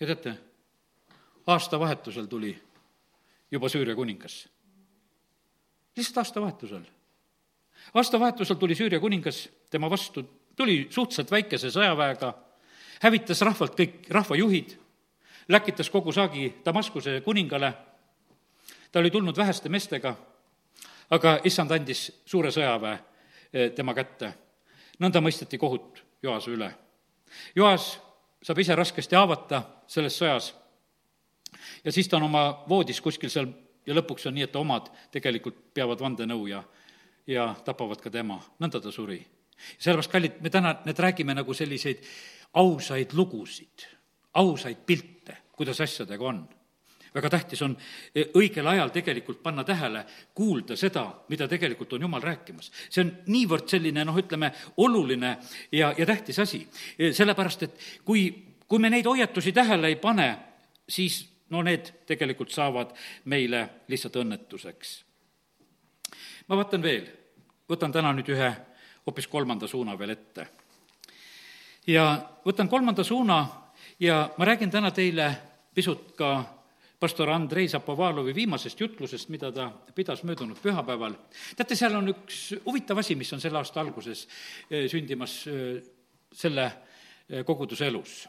S1: ja teate, aastavahetusel tuli juba Süüria kuningas. lihtsalt aastavahetusel. aastavahetusel tuli Süüria kuningas tema vastu, tuli suhteliselt väikese sõjaväega, hävitas rahvalt kõik rahvajuhid, läkitas kogu saagi Damaskuse kuningale, ta oli tulnud väheste meestega, aga issand andis suure sõjaväe eh, tema kätte. nõnda mõisteti kohut Joase üle. Joas saab ise raskesti haavata selles sõjas. Ja siis ta on oma voodis kuskil seal ja lõpuks on nii, et omad tegelikult peavad vandenõu ja, ja tapavad ka tema, nõnda ta suri. sellepärast, kallid, me täna, need räägime nagu selliseid ausaid lugusid, ausaid pilte, kuidas asjadega on väga tähtis on e, õigel ajal tegelikult panna tähele, kuulda seda, mida tegelikult on Jumal rääkimas. see on niivõrd selline noh, ütleme, oluline ja, ja tähtis asi. E, sellepärast, et kui, kui me neid hoiatusi tähele ei pane, siis no need tegelikult saavad meile lihtsalt õnnetuseks. ma vaatan veel, võtan täna nüüd ühe hoopis kolmanda suuna veel ette. ja võtan kolmanda suuna ja ma räägin täna teile pisut ka pastor Andrei Zapovalovi viimasest jutlusest, mida ta pidas möödunud pühapäeval. teate, seal on üks huvitav asi, mis on selle aasta alguses eh, sündimas eh, selle eh, koguduse elus.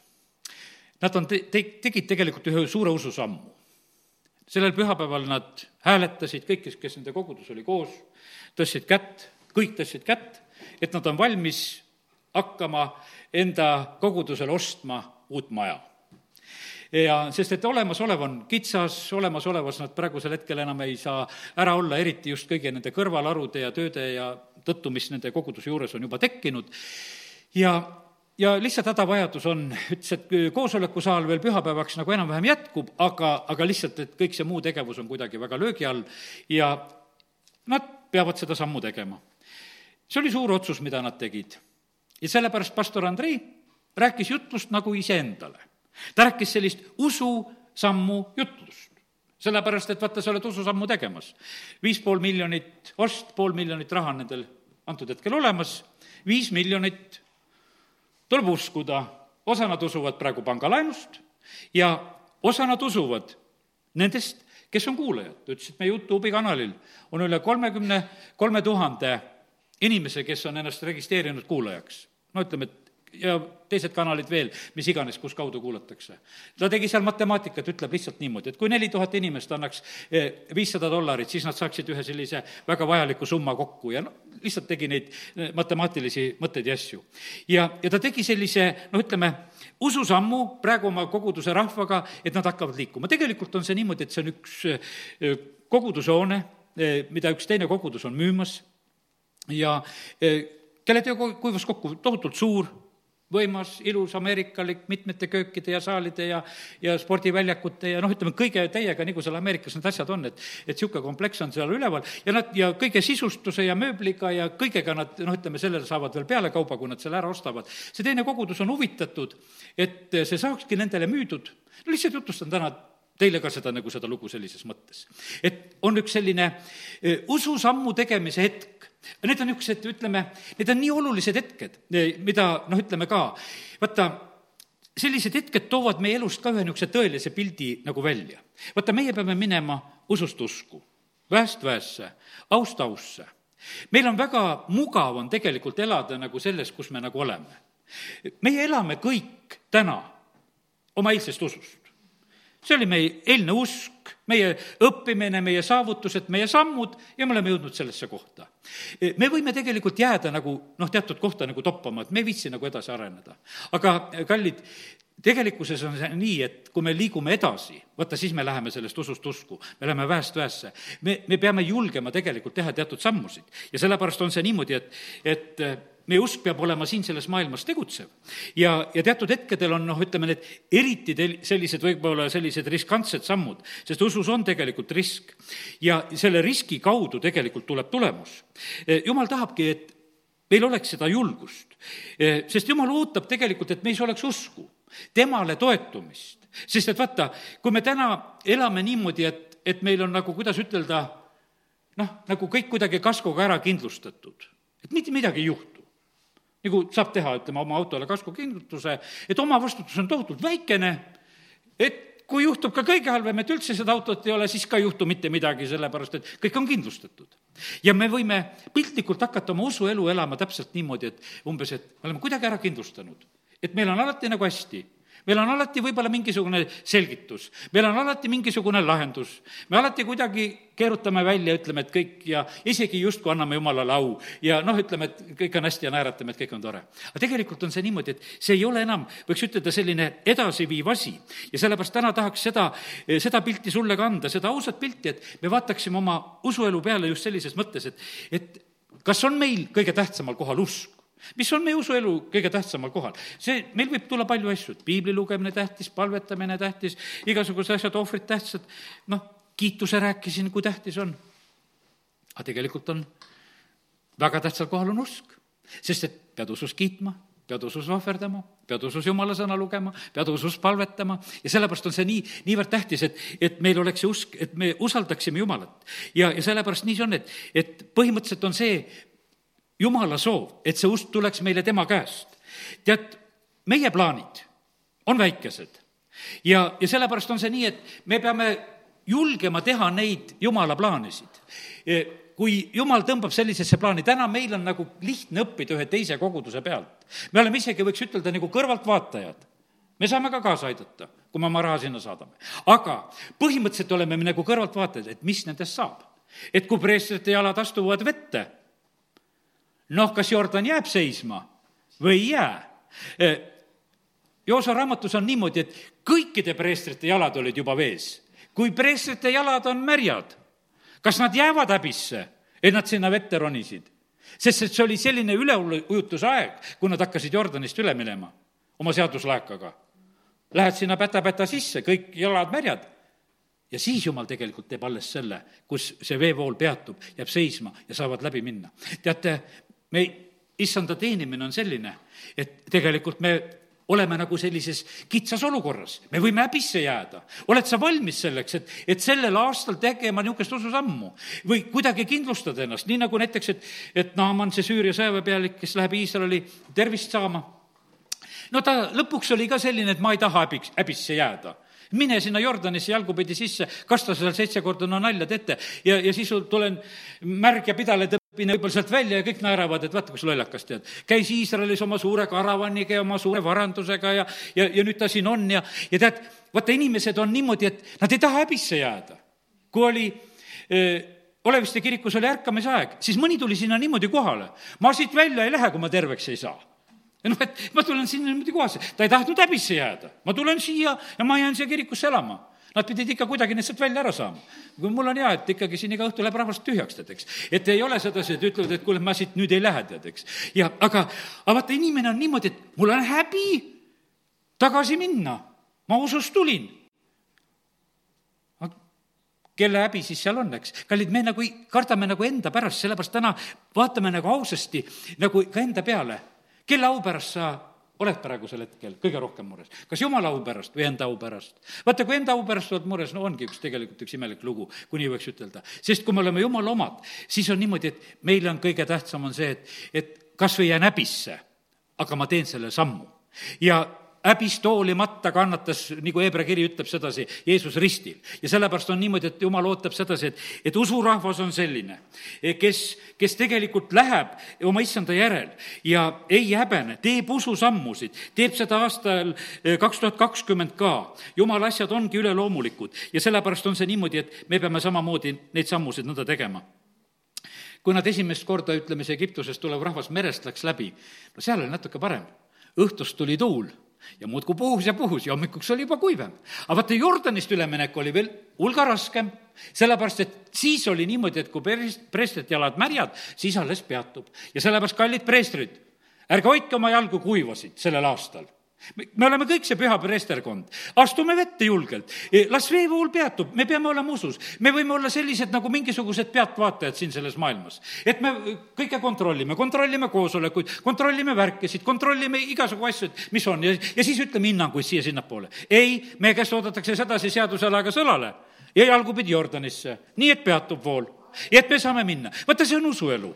S1: Nad on te-, te-, tegid tegelikult ühe suure ususammu. sellel pühapäeval nad hääletasid, kõik, kes, kes nende kogudus oli koos, tõstsid kätt, kõik tõstsid kätt, et nad on valmis hakkama enda kogudusele ostma uut maja ja sest, et olemasolev on kitsas, olemasolevas nad praegusel hetkel enam ei saa ära olla, eriti just kõigi nende kõrvalarude ja tööde ja tõttu, mis nende koguduse juures on juba tekkinud. ja, ja lihtsalt hädavajadus on, ütles, et koosolekusaal veel pühapäevaks nagu enam-vähem jätkub, aga, aga lihtsalt, et kõik see muu tegevus on kuidagi väga löögi all ja nad peavad seda sammu tegema. see oli suur otsus, mida nad tegid. ja sellepärast pastor Andrei rääkis jutlust nagu iseendale ta rääkis sellist ususammu jutlust. sellepärast, et vaata, sa oled ususammu tegemas. viis pool miljonit ost, pool miljonit raha on nendel antud hetkel olemas, viis miljonit tuleb uskuda, osa nad usuvad praegu pangalaenust ja osa nad usuvad nendest, kes on kuulajad. ta ütles, et meie Youtube'i kanalil on üle kolmekümne kolme tuhande inimese, kes on ennast registreerinud kuulajaks. no ütleme, et ja teised kanalid veel, mis iganes, kus kaudu kuulatakse. ta tegi seal matemaatikat, ütleb lihtsalt niimoodi, et kui neli tuhat inimest annaks eh, viissada dollarit, siis nad saaksid ühe sellise väga vajaliku summa kokku ja noh, lihtsalt tegi neid eh, matemaatilisi mõtteid ja asju. ja, ja ta tegi sellise, noh, ütleme, ususammu praegu oma koguduse rahvaga, et nad hakkavad liikuma. tegelikult on see niimoodi, et see on üks eh, kogudushoone, mida üks teine kogudus on müümas ja kelle töö kuivas kokku, tohutult suur võimas, ilus, ameerikalik, mitmete köökide ja saalide ja, ja spordiväljakute ja noh, ütleme kõige täiega, nagu seal Ameerikas need asjad on, et, et niisugune kompleks on seal üleval ja nad, ja kõige sisustuse ja mööbliga ja kõigega nad noh, ütleme, sellele saavad veel pealekauba, kui nad selle ära ostavad. see teine kogudus on huvitatud, et see saakski nendele müüdud, no lihtsalt jutustan täna teile ka seda, nagu seda lugu sellises mõttes. et on üks selline e, ususammu tegemise hetk, need on niisugused, ütleme, need on nii olulised hetked, e, mida noh, ütleme ka, vaata, sellised hetked toovad meie elust ka ühe niisuguse tõelise pildi nagu välja. vaata, meie peame minema usust usku, väest väesse, aust ausse. meil on väga mugav on tegelikult elada nagu selles, kus me nagu oleme. meie elame kõik täna oma eilsest usust see oli meie eilne usk, meie õppimine, meie saavutused, meie sammud ja me oleme jõudnud sellesse kohta. me võime tegelikult jääda nagu noh, teatud kohta nagu toppama, et me ei viitsi nagu edasi areneda. aga kallid, tegelikkuses on see nii, et kui me liigume edasi, vaata siis me läheme sellest usust usku, me läheme väest väesse. me, me peame julgema tegelikult teha teatud sammusid ja sellepärast on see niimoodi, et, et meie usk peab olema siin selles maailmas tegutsev. ja, ja teatud hetkedel on noh, ütleme need eriti tel-, sellised võib-olla sellised riskantsed sammud, sest usus on tegelikult risk. ja selle riski kaudu tegelikult tuleb tulemus. E, jumal tahabki, et meil oleks seda julgust. E, sest jumal ootab tegelikult, et meis oleks usku, temale toetumist. sest et vaata, kui me täna elame niimoodi, et, et meil on nagu, kuidas ütelda, noh, nagu kõik kuidagi kaskoga ära kindlustatud, et mitte midagi ei juhtu nagu saab teha, ütleme, oma autole kaskukingituse, et omavastutus on tohutult väikene, et kui juhtub ka kõige halvem, et üldse seda autot ei ole, siis ka ei juhtu mitte midagi, sellepärast et kõik on kindlustatud. ja me võime piltlikult hakata oma usuelu elama täpselt niimoodi, et umbes, et me oleme kuidagi ära kindlustanud. et meil on alati nagu hästi meil on alati võib-olla mingisugune selgitus, meil on alati mingisugune lahendus, me alati kuidagi keerutame välja, ütleme, et kõik ja isegi justkui anname Jumalale au ja noh, ütleme, et kõik on hästi ja naeratame, et kõik on tore. aga tegelikult on see niimoodi, et see ei ole enam, võiks ütelda, selline edasiviiv asi ja sellepärast täna tahaks seda, seda pilti sulle ka anda, seda ausat pilti, et me vaataksime oma usuelu peale just sellises mõttes, et, et kas on meil kõige tähtsamal kohal usk? Mis on meie usuelu kõige tähtsamal kohal? see, meil võib tulla palju asju, et piibli lugemine tähtis, palvetamine tähtis, igasugused asjad, ohvrid tähtsad, noh, kiituse rääkisin, kui tähtis on. aga tegelikult on, väga tähtsal kohal on usk, sest et pead usus kiitma, pead usus ohverdama, pead usus jumala sõna lugema, pead usus palvetama ja sellepärast on see nii, niivõrd tähtis, et, et meil oleks see usk, et me usaldaksime Jumalat. ja, ja sellepärast nii see on, et, et põhimõtteliselt on see jumala soov, et see usk tuleks meile tema käest. tead, meie plaanid on väikesed ja, ja sellepärast on see nii, et me peame julgema teha neid jumala plaanisid. Kui jumal tõmbab sellisesse plaani, täna meil on nagu lihtne õppida ühe teise koguduse pealt. me oleme isegi, võiks ütelda, nagu kõrvaltvaatajad. me saame ka kaasa aidata, kui me oma raha sinna saadame. aga põhimõtteliselt oleme me nagu kõrvaltvaatajad, et mis nendest saab. et kui preestrite jalad astuvad vette noh, kas Jordan jääb seisma või ei jää? Joosa raamatus on niimoodi, et kõikide preestrite jalad olid juba vees. kui preestrite jalad on märjad, kas nad jäävad häbisse, et nad sinna vette ronisid? sest et see oli selline üleujutuse aeg, kui nad hakkasid Jordanist üle minema oma seaduslaekaga. Lähed sinna päta-päta sisse, kõik jalad märjad ja siis jumal tegelikult teeb alles selle, kus see veevool peatub, jääb seisma ja saavad läbi minna. teate, me, issanda teenimine on selline, et tegelikult me oleme nagu sellises kitsas olukorras, me võime häbisse jääda. oled sa valmis selleks, et, et sellel aastal tegema niisugust ususammu või kuidagi kindlustada ennast, nii nagu näiteks, et, et Naaman, see Süüria sõjaväepealik, kes läheb Iisraeli tervist saama, no ta lõpuks oli ka selline, et ma ei taha häbiks, häbisse jääda. Mine sinna Jordanisse jalgupidi sisse, kasta seal seitse korda no naljad ette ja, ja siis tulen märg ja pidale tõmbin võib-olla sealt välja ja kõik naeravad, et vaata, kus lollakas tead. käis Iisraelis oma suure karavaniga ja oma suure varandusega ja, ja, ja nüüd ta siin on ja, ja tead, vaata, inimesed on niimoodi, et nad ei taha häbisse jääda. kui oli äh, Oleviste kirikus oli ärkamisaeg, siis mõni tuli sinna niimoodi kohale. ma siit välja ei lähe, kui ma terveks ei saa noh, et ma tulen sinna niimoodi kohale, ta ei tahtnud häbisse jääda. ma tulen siia ja ma jään siia kirikusse elama. Nad pidid ikka kuidagi need sealt välja ära saama. kui mul on hea, et ikkagi siin iga õhtu läheb rahvast tühjaks, tead, eks. et ei ole sedasi, et ütlevad, et kuule, ma siit nüüd ei lähe, tead, eks. ja aga, aga vaata, inimene on niimoodi, et mul on häbi tagasi minna. ma usust tulin kelle häbi siis seal on, eks. kallid, me nagu kardame nagu enda pärast, sellepärast täna vaatame nagu ausasti nagu ka enda peale kelle au pärast sa oled praegusel hetkel kõige rohkem mures? kas jumala au pärast või enda au pärast? vaata, kui enda au pärast oled mures, no ongi üks tegelikult üks imelik lugu, kui nii võiks ütelda. sest kui me oleme jumala omad, siis on niimoodi, et meile on kõige tähtsam on see, et, et kas või jään häbisse, aga ma teen selle sammu. ja häbist hoolimata kannatas, nagu Hebra kiri ütleb sedasi, Jeesus ristil. ja sellepärast on niimoodi, et Jumal ootab sedasi, et, et usurahvas on selline, kes, kes tegelikult läheb oma issanda järel ja ei häbene, teeb ususammusid, teeb seda aastal eh, kaks tuhat kakskümmend ka. jumala asjad ongi üleloomulikud ja sellepärast on see niimoodi, et me peame samamoodi neid sammusid nõnda tegema kui nad esimest korda, ütleme, see Egiptusest tulev rahvas merest läks läbi, no seal oli natuke parem. õhtust tuli tuul ja muudkui puhus ja puhus ja hommikuks oli juba kuivem. aga vaata, Jordanist üleminek oli veel hulga raskem, sellepärast et siis oli niimoodi, et kui preest-, preestrite jalad märjad, siis alles peatub. ja sellepärast, kallid preestrid, ärge hoidke oma jalgu kuivasid sellel aastal me oleme kõik see püha preesterkond, astume vette julgelt, e, las veevool peatub, me peame olema usus. me võime olla sellised nagu mingisugused pealtvaatajad siin selles maailmas. et me kõike kontrollime, kontrollime koosolekuid, kontrollime värkesid, kontrollime igasugu asju, mis on ja, ja siis ütleme hinnanguid siia-sinnapoole. ei, meie käest oodatakse sedasi seaduselaega sõlale ja jalgupidi Jordanisse, nii et peatub vool ja et me saame minna. vaata, see on usuelu.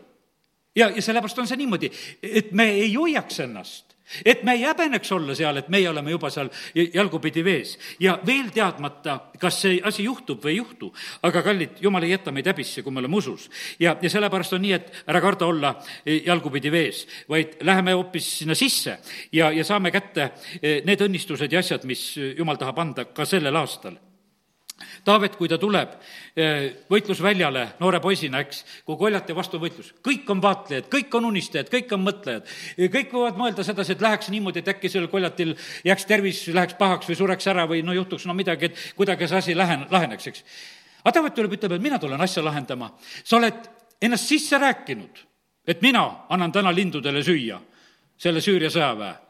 S1: ja, ja sellepärast on see niimoodi, et me ei hoiaks ennast et me ei häbeneks olla seal, et meie oleme juba seal jalgupidi vees ja veel teadmata, kas see asi juhtub või ei juhtu. aga kallid, jumal ei jäta meid häbisse, kui me oleme usus. ja, ja sellepärast on nii, et ära karda olla jalgupidi vees, vaid läheme hoopis sinna sisse ja, ja saame kätte eh, need õnnistused ja asjad, mis jumal tahab anda ka sellel aastal Taavet, kui ta tuleb eh, võitlusväljale noore poisina, eks, kui koljati vastu võitlus, kõik on vaatlejad, kõik on unistajad, kõik on mõtlejad. kõik võivad mõelda sedasi, et läheks niimoodi, et äkki sellel koljatil jääks tervis, läheks pahaks või sureks ära või no juhtuks no midagi, et kuidagi see asi lähen-, laheneks, eks. aga Taavet tuleb, ütleb, et mina tulen asja lahendama. sa oled ennast sisse rääkinud, et mina annan täna lindudele süüa selle Süüria sõjaväe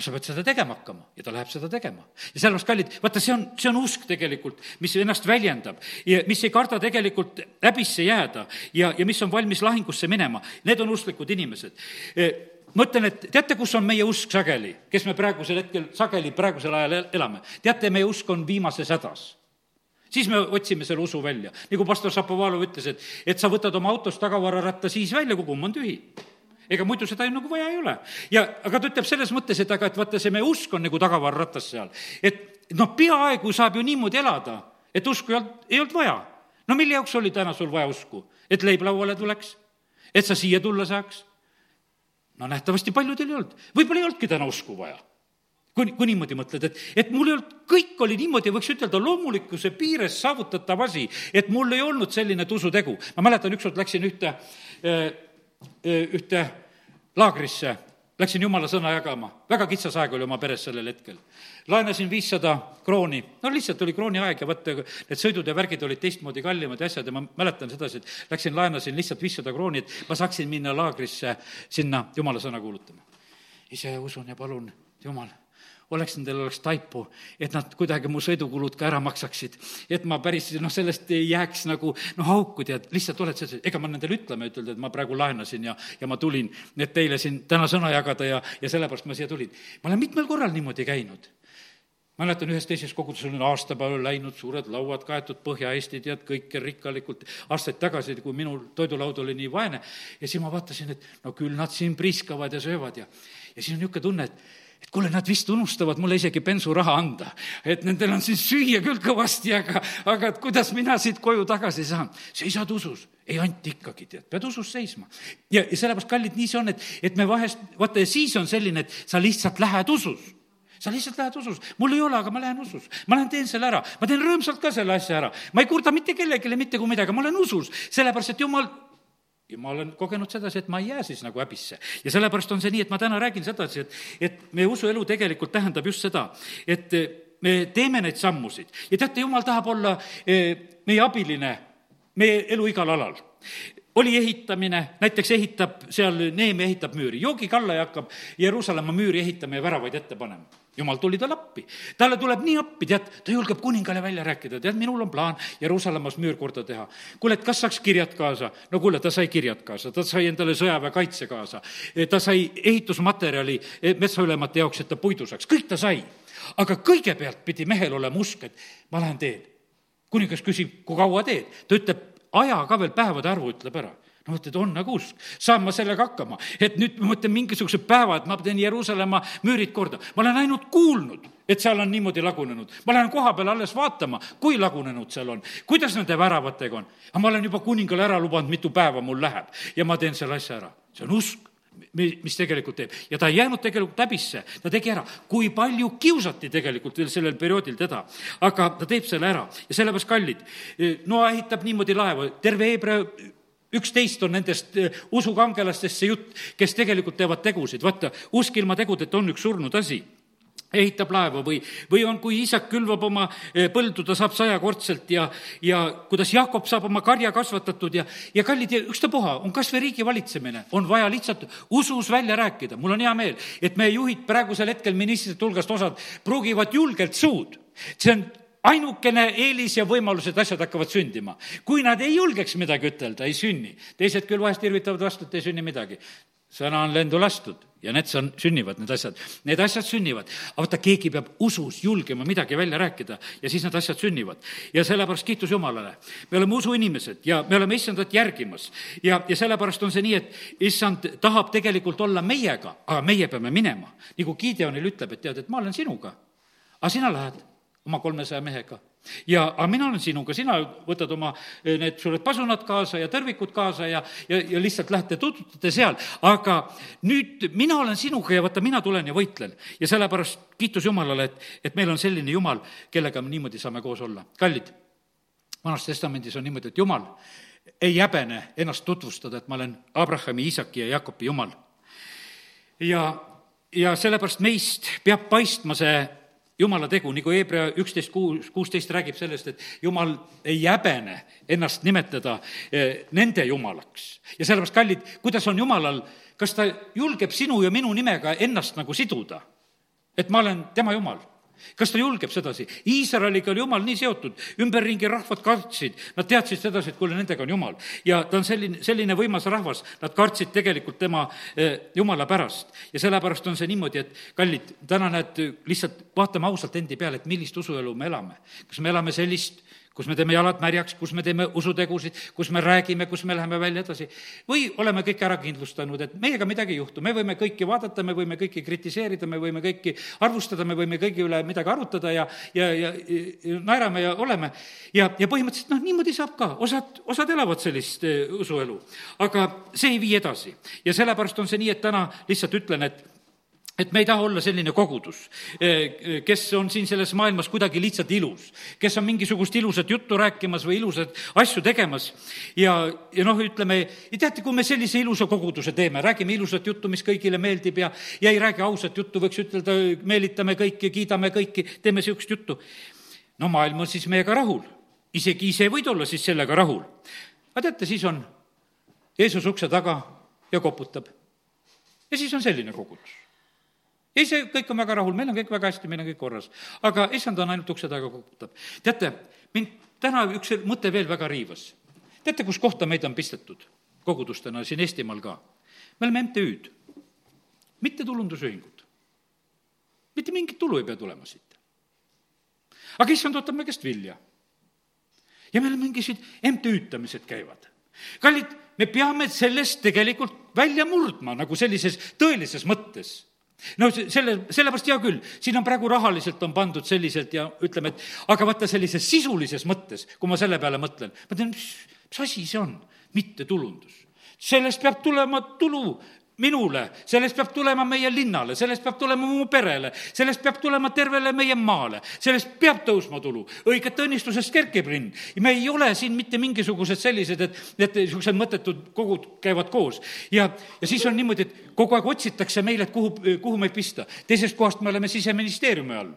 S1: no sa pead seda tegema hakkama ja ta läheb seda tegema. ja sellepärast, kallid, vaata, see on, see on usk tegelikult, mis ennast väljendab ja mis ei karda tegelikult häbisse jääda ja, ja mis on valmis lahingusse minema. Need on usklikud inimesed e, ma ütlen, et teate, kus on meie usk sageli, kes me praegusel hetkel sageli praegusel ajal elame? teate, meie usk on viimases hädas siis me otsime selle usu välja. nagu pastor Šapovalov ütles, et, et sa võtad oma autost tagavararatta siis välja, kui kumm on tühi ega muidu seda ju nagu vaja ei ole. ja, aga ta ütleb selles mõttes, et aga, et vaata, see meie usk on nagu tagavarratas seal. et noh, peaaegu saab ju niimoodi elada, et usku ei olnud, ei olnud vaja. no mille jaoks oli täna sul vaja usku? et leib lauale tuleks? et sa siia tulla saaks? no nähtavasti paljudel ei olnud. võib-olla ei olnudki täna usku vaja kui, kui niimoodi mõtled, et, et mul ei olnud, kõik oli niimoodi, võiks ütelda, loomulikkuse piires saavutatav asi, et mul ei olnud selline tusutegu. ma mäletan, ükskord läksin ühte äh, ühte laagrisse, läksin jumala sõna jagama, väga kitsas aeg oli oma peres sellel hetkel. laenasin viissada krooni, no lihtsalt oli krooni aeg ja vaata, need sõidud ja värgid olid teistmoodi kallimad ja asjad ja ma mäletan sedasi, et läksin, laenasin lihtsalt viissada krooni, et ma saaksin minna laagrisse sinna jumala sõna kuulutama. ise usun ja palun, Jumal, oleks nendel oleks taipu, et nad kuidagi mu sõidukulud ka ära maksaksid. et ma päris noh, sellest ei jääks nagu noh, auku, tead, lihtsalt oled selles, ega ma nendele ütlema ei ütelnud, et ma praegu laenasin ja, ja ma tulin, et teile siin täna sõna jagada ja, ja sellepärast ma siia tulin. ma olen mitmel korral niimoodi käinud mäletan, ühes teises koguduses olin aastapäeval läinud, suured lauad kaetud Põhja-Eesti, tead, kõike rikkalikult, aastaid tagasi, kui minul toidulaud oli nii vaene, ja siis ma vaatasin, et no küll nad siin priiskavad ja söövad ja, ja siis on niisugune tunne, et et kuule, nad vist unustavad mulle isegi bensuraha anda. et nendel on siin süüa küll kõvasti, aga, aga et kuidas mina siit koju tagasi saan. seisad usus ei anti ikkagi, tead, pead usus seisma. ja, ja sellepärast, kallid, nii see on, et, et me vahest, vaata ja siis on selline, et sa lihtsalt lähed usus sa lihtsalt lähed usus, mul ei ole, aga ma lähen usus. ma lähen teen selle ära, ma teen rõõmsalt ka selle asja ära. ma ei kurda mitte kellelegi mitte kui midagi, ma olen usus, sellepärast et jumal ja ma olen kogenud sedasi, et ma ei jää siis nagu häbisse. ja sellepärast on see nii, et ma täna räägin sedasi, et, et meie usuelu tegelikult tähendab just seda, et me teeme neid sammusid ja teate, jumal tahab olla eh, meie abiline meie elu igal alal oli ehitamine, näiteks ehitab seal, Neeme ehitab müüri, joogikallaja hakkab Jeruusalemma müüri ehitama ja väravaid ette panema. jumal tuli talle appi, talle tuleb nii appi, tead, ta julgeb kuningale välja rääkida, tead, minul on plaan Jeruusalemmas müür korda teha. kuule, et kas saaks kirjad kaasa? no kuule, ta sai kirjad kaasa, ta sai endale sõjaväekaitse kaasa, ta sai ehitusmaterjali metsaülemate jaoks, et ta puidu saaks, kõik ta sai. aga kõigepealt pidi mehel olema usk, et ma lähen teen kuningas küsib, kui kaua teed? ta ütleb, aja ka veel päevade arvu ütleb ära no mõtled, on nagu usk, saan ma sellega hakkama, et nüüd ma mõtlen mingisuguse päeva, et ma teen Jeruusalemma müürid korda. ma olen ainult kuulnud, et seal on niimoodi lagunenud. ma lähen koha peale alles vaatama, kui lagunenud seal on, kuidas nende väravatega on. aga ma olen juba kuningale ära lubanud, mitu päeva mul läheb ja ma teen selle asja ära. see on usk mis tegelikult teeb. ja ta ei jäänud tegelikult häbisse, ta tegi ära. kui palju kiusati tegelikult veel sellel perioodil teda, aga ta teeb selle ära ja sellepärast kallid. Noa ehitab niimoodi laeva, terve Hebra üksteist on nendest eh, usukangelastest see jutt, kes tegelikult teevad tegusid, vaata, usk ilma tegudeta on üks surnud asi ehitab laeva või, või on, kui isak külvab oma eh, põldu, ta saab sajakordselt ja, ja kuidas Jakob saab oma karja kasvatatud ja, ja kallid, ükstapuha, on kas või riigi valitsemine, on vaja lihtsalt usus välja rääkida. mul on hea meel, et meie juhid praegusel hetkel ministrite hulgast osad pruugivad julgelt suud. see on ainukene eelis ja võimalus, et asjad hakkavad sündima. kui nad ei julgeks midagi ütelda, ei sünni. teised küll vahest irvitavad vastu, et ei sünni midagi sõna on lendu lastud ja need on, sünnivad, need asjad. Need asjad sünnivad. aga vaata, keegi peab usus julgema midagi välja rääkida ja siis need asjad sünnivad. ja sellepärast kiitus Jumalale. me oleme usuinimesed ja me oleme issandat järgimas. ja, ja sellepärast on see nii, et issand tahab tegelikult olla meiega, aga meie peame minema. nagu Gideonil ütleb, et tead, et ma olen sinuga. aga sina lähed oma kolmesaja mehega ja, aga mina olen sinuga, sina võtad oma eh, need suured pasunad kaasa ja tõrvikud kaasa ja, ja, ja lihtsalt lähete tutvutate seal, aga nüüd mina olen sinuga ja vaata, mina tulen ja võitlen. ja sellepärast kiitus Jumalale, et, et meil on selline Jumal, kellega me niimoodi saame koos olla. kallid, Vanas Testamendis on niimoodi, et Jumal ei häbene ennast tutvustada, et ma olen Abrahami, Iisaki ja Jakobi Jumal. ja, ja sellepärast meist peab paistma see jumala tegu, nagu Hebra üksteist kuus, kuusteist räägib sellest, et jumal ei häbene ennast nimetada eh, nende jumalaks. ja sellepärast, kallid, kuidas on jumalal, kas ta julgeb sinu ja minu nimega ennast nagu siduda? et ma olen tema jumal kas ta julgeb sedasi? Iisraeliga oli jumal nii seotud, ümberringi rahvad kartsid, nad teadsid sedasi, et kuule, nendega on jumal. ja ta on selline, selline võimas rahvas, nad kartsid tegelikult tema eh, jumala pärast. ja sellepärast on see niimoodi, et kallid, täna näed, lihtsalt vaatame ausalt endi peale, et millist usuelu me elame. kas me elame sellist kus me teeme jalad märjaks, kus me teeme usutegusid, kus me räägime, kus me läheme välja edasi. või oleme kõik ära kindlustanud, et meiega midagi ei juhtu, me võime kõiki vaadata, me võime kõiki kritiseerida, me võime kõiki arvustada, me võime kõigi üle midagi arutada ja, ja, ja, ja naerame ja oleme. ja, ja põhimõtteliselt noh, niimoodi saab ka, osad, osad elavad sellist eh, usuelu. aga see ei vii edasi ja sellepärast on see nii, et täna lihtsalt ütlen, et et me ei taha olla selline kogudus, eh, kes on siin selles maailmas kuidagi lihtsalt ilus, kes on mingisugust ilusat juttu rääkimas või ilusat asju tegemas. ja, ja noh, ütleme, teate, kui me sellise ilusa koguduse teeme, räägime ilusat juttu, mis kõigile meeldib ja, ja ei räägi ausat juttu, võiks ütelda, meelitame kõiki, kiidame kõiki, teeme niisugust juttu. no maailm on siis meiega rahul, isegi ise võid olla siis sellega rahul. aga teate, siis on Jeesus ukse taga ja koputab. ja siis on selline kogudus ei, see kõik on väga rahul, meil on kõik väga hästi, meil on kõik korras. aga issand on ainult ukse taga koputab. teate, mind täna üks mõte veel väga riivas. teate, kus kohta meid on pistetud kogudustena siin Eestimaal ka? me oleme MTÜ-d, mittetulundusühingud. mitte mingit tulu ei pea tulema siit. aga issand ootab me käest vilja. ja meil mingisugused MTÜ-tamised käivad. kallid, me peame sellest tegelikult välja murdma nagu sellises tõelises mõttes no selle, sellepärast hea küll, siin on praegu rahaliselt on pandud selliselt ja ütleme, et aga vaata sellises sisulises mõttes, kui ma selle peale mõtlen, ma ütlen, mis, mis asi see on, mittetulundus. sellest peab tulema tulu minule, sellest peab tulema meie linnale, sellest peab tulema mu perele, sellest peab tulema tervele meie maale, sellest peab tõusma tulu. õigete õnnistusest kerkib rind. me ei ole siin mitte mingisugused sellised, et, et niisugused mõttetud kogud käivad koos. ja, ja siis on niimoodi, et kogu aeg otsitakse meile, et kuhu, kuhu meid pista. teisest kohast me oleme siseministeeriumi all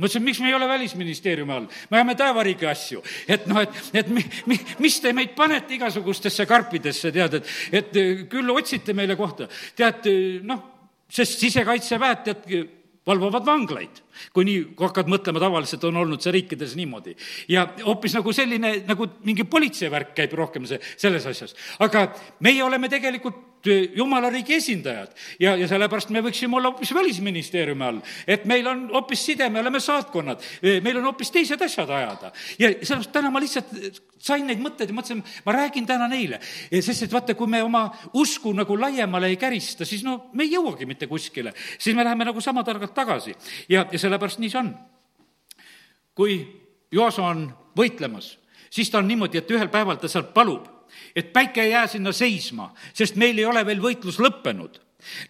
S1: ma ütlesin, miks me ei ole Välisministeeriumi all, me ajame taevariigi asju. et noh, et, et mi, mi, mis te meid panete igasugustesse karpidesse, tead, et, et küll otsite meile kohta. tead, noh, sest sisekaitseväed, tead, valvavad vanglaid kui nii, kui hakkad mõtlema, tavaliselt on olnud see riikides niimoodi. ja hoopis nagu selline, nagu mingi politseivärk käib rohkem see, selles asjas. aga meie oleme tegelikult jumala riigi esindajad ja, ja sellepärast me võiksime olla hoopis Välisministeeriumi all. et meil on hoopis side, me oleme saatkonnad, meil on hoopis teised asjad ajada. ja sellepärast täna ma lihtsalt sain neid mõtteid ja mõtlesin, ma räägin täna neile. sest et vaata, kui me oma usku nagu laiemale ei kärista, siis no me ei jõuagi mitte kuskile. siis me läheme nagu sama targalt tagasi ja, ja sellepärast nii see on. kui Joaso on võitlemas, siis ta on niimoodi, et ühel päeval ta sealt palub, et päike ei jää sinna seisma, sest meil ei ole veel võitlus lõppenud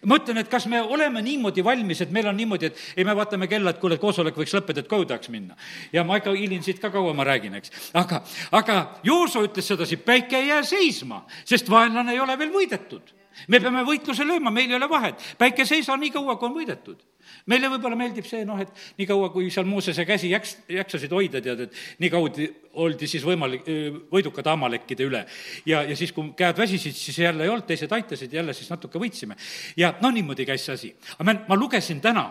S1: ma ütlen, et kas me oleme niimoodi valmis, et meil on niimoodi, et ei, me vaatame kella, et kuule, koosolek võiks lõppeda, et koju tahaks minna. ja ma ikka hiilin siit ka kaua, ma räägin, eks. aga, aga Jooso ütles sedasi, päike ei jää seisma, sest vaenlane ei ole veel võidetud. me peame võitluse lööma, meil ei ole vahet. päike ei seisa nii kaua, kui on võidetud meile võib-olla meeldib see, noh, et niikaua, kui seal Moosese käsi jaks-, jaksasid hoida, tead, et nii kaudu oldi siis võimalik, võidukad Amalekkide üle. ja, ja siis, kui käed väsisid, siis jälle ei olnud, teised aitasid, jälle siis natuke võitsime. ja no niimoodi käis see asi. aga ma, ma lugesin täna,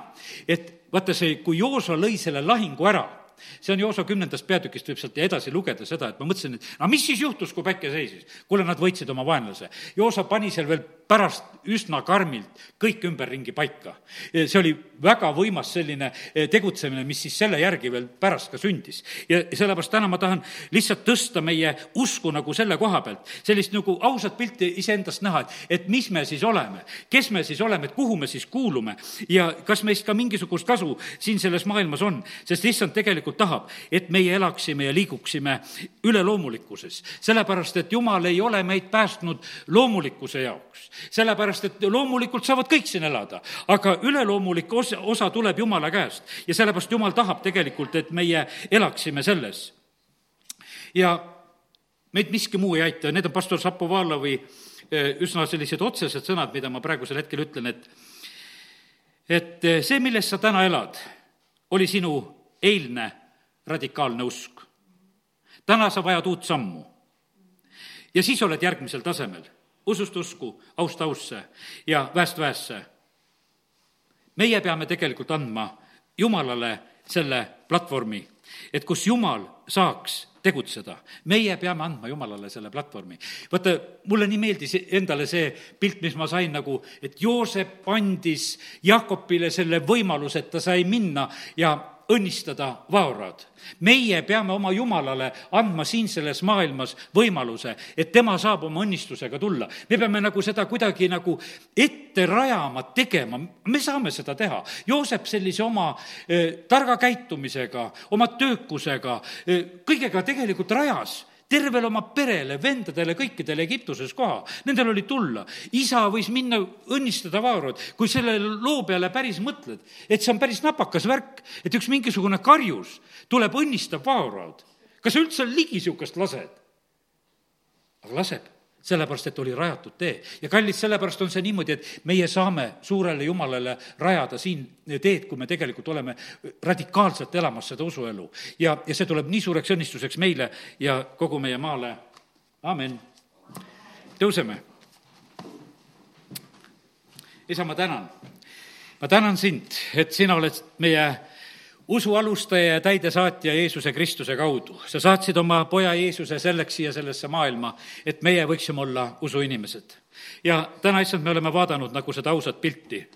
S1: et vaata see, kui Jooso lõi selle lahingu ära see on Jooso kümnendast peatükist, võib sealt edasi lugeda seda, et ma mõtlesin, et no mis siis juhtus, kui päike seisis? kuule, nad võitsid oma vaenlase. Jooso pani seal veel pärast üsna karmilt kõik ümberringi paika. see oli väga võimas selline eh, tegutsemine, mis siis selle järgi veel pärast ka sündis. ja sellepärast täna ma tahan lihtsalt tõsta meie usku nagu selle koha pealt, sellist nagu ausat pilti iseendast näha, et, et mis me siis oleme, kes me siis oleme, et kuhu me siis kuulume ja kas meist ka mingisugust kasu siin selles maailmas on, sest issand tegelikult tahab, et meie elaksime ja liiguksime üleloomulikkuses. sellepärast, et jumal ei ole meid päästnud loomulikkuse jaoks sellepärast et loomulikult saavad kõik siin elada, aga üleloomulik osa, osa tuleb Jumala käest ja sellepärast Jumal tahab tegelikult, et meie elaksime selles. ja meid miski muu ei aita, need on pastor Šapovalovi eh, üsna sellised otsesed sõnad, mida ma praegusel hetkel ütlen, et et eh, see, milles sa täna elad, oli sinu eilne radikaalne usk. täna sa vajad uut sammu. ja siis oled järgmisel tasemel usust usku, aust ausse ja väest väesse. meie peame tegelikult andma Jumalale selle platvormi, et kus Jumal saaks tegutseda. meie peame andma Jumalale selle platvormi. vaata, mulle nii meeldis endale see pilt, mis ma sain nagu, et Joosep andis Jakobile selle võimaluse, et ta sai minna ja õnnistada vaorad. meie peame oma Jumalale andma siin selles maailmas võimaluse, et tema saab oma õnnistusega tulla. me peame nagu seda kuidagi nagu ette rajama, tegema, me saame seda teha. Joosep sellise oma eh, targa käitumisega, oma töökusega eh,, kõigega tegelikult rajas tervele oma perele, vendadele, kõikidele Egiptuses koha. Nendel oli tulla. isa võis minna õnnistada vaarud. kui selle loo peale päris mõtled, et see on päris napakas värk, et üks mingisugune karjus tuleb, õnnistab vaarud. kas sa üldse ligi niisugust lased? aga laseb sellepärast, et oli rajatud tee. ja kallid, sellepärast on see niimoodi, et meie saame suurele Jumalale rajada siin teed, kui me tegelikult oleme radikaalselt elamas seda usuelu. ja, ja see tuleb nii suureks õnnistuseks meile ja kogu meie maale, amin. tõuseme. isa, ma tänan, ma tänan sind, et sina oled meie usu alustaja ja täidesaatja Jeesuse Kristuse kaudu. sa saatsid oma poja Jeesuse selleks siia sellesse maailma, et meie võiksime olla usuinimesed. ja täna, issand, me oleme vaadanud nagu seda ausat pilti.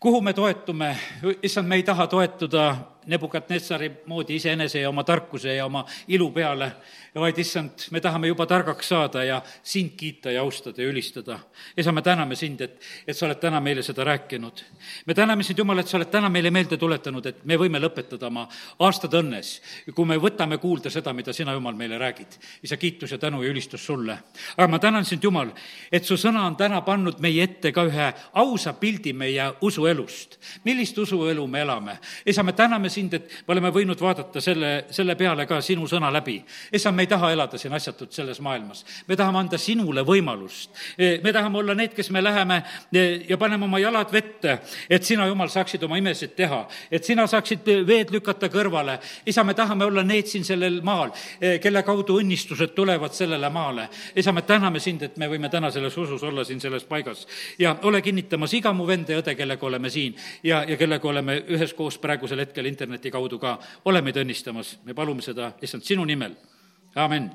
S1: kuhu me toetume, issand, me ei taha toetuda Nebukadnetsari moodi iseenese ja oma tarkuse ja oma ilu peale, vaid issand, me tahame juba targaks saada ja sind kiita ja austada ja ülistada. isa, me täname sind, et, et sa oled täna meile seda rääkinud. me täname sind, Jumal, et sa oled täna meile meelde tuletanud, et me võime lõpetada oma aastad õnnes, kui me võtame kuulda seda, mida sina, Jumal, meile räägid. isa, kiitus ja tänu ja ülistus sulle. aga ma tänan sind, Jumal, et su sõna on täna pannud meie ette ka ühe ausa pildi meie usuelust. millist usuelu me elame? isa, me täname sind, et me oleme võinud vaadata selle, selle peale ka sinu sõna läbi. issand, me ei taha elada siin asjatult selles maailmas. me tahame anda sinule võimalust. me tahame olla need, kes me läheme ja paneme oma jalad vette, et sina, Jumal, saaksid oma imesid teha, et sina saaksid veed lükata kõrvale. isa, me tahame olla need siin sellel maal, kelle kaudu õnnistused tulevad sellele maale. isa, me täname sind, et me võime täna selles usus olla siin selles paigas ja ole kinnitamas iga mu vend ja õde, kellega oleme siin ja, ja kellega oleme üheskoos praegusel hetkel interneti kaudu ka, ole meid õnnistamas, me palume seda, issand, sinu nimel, amin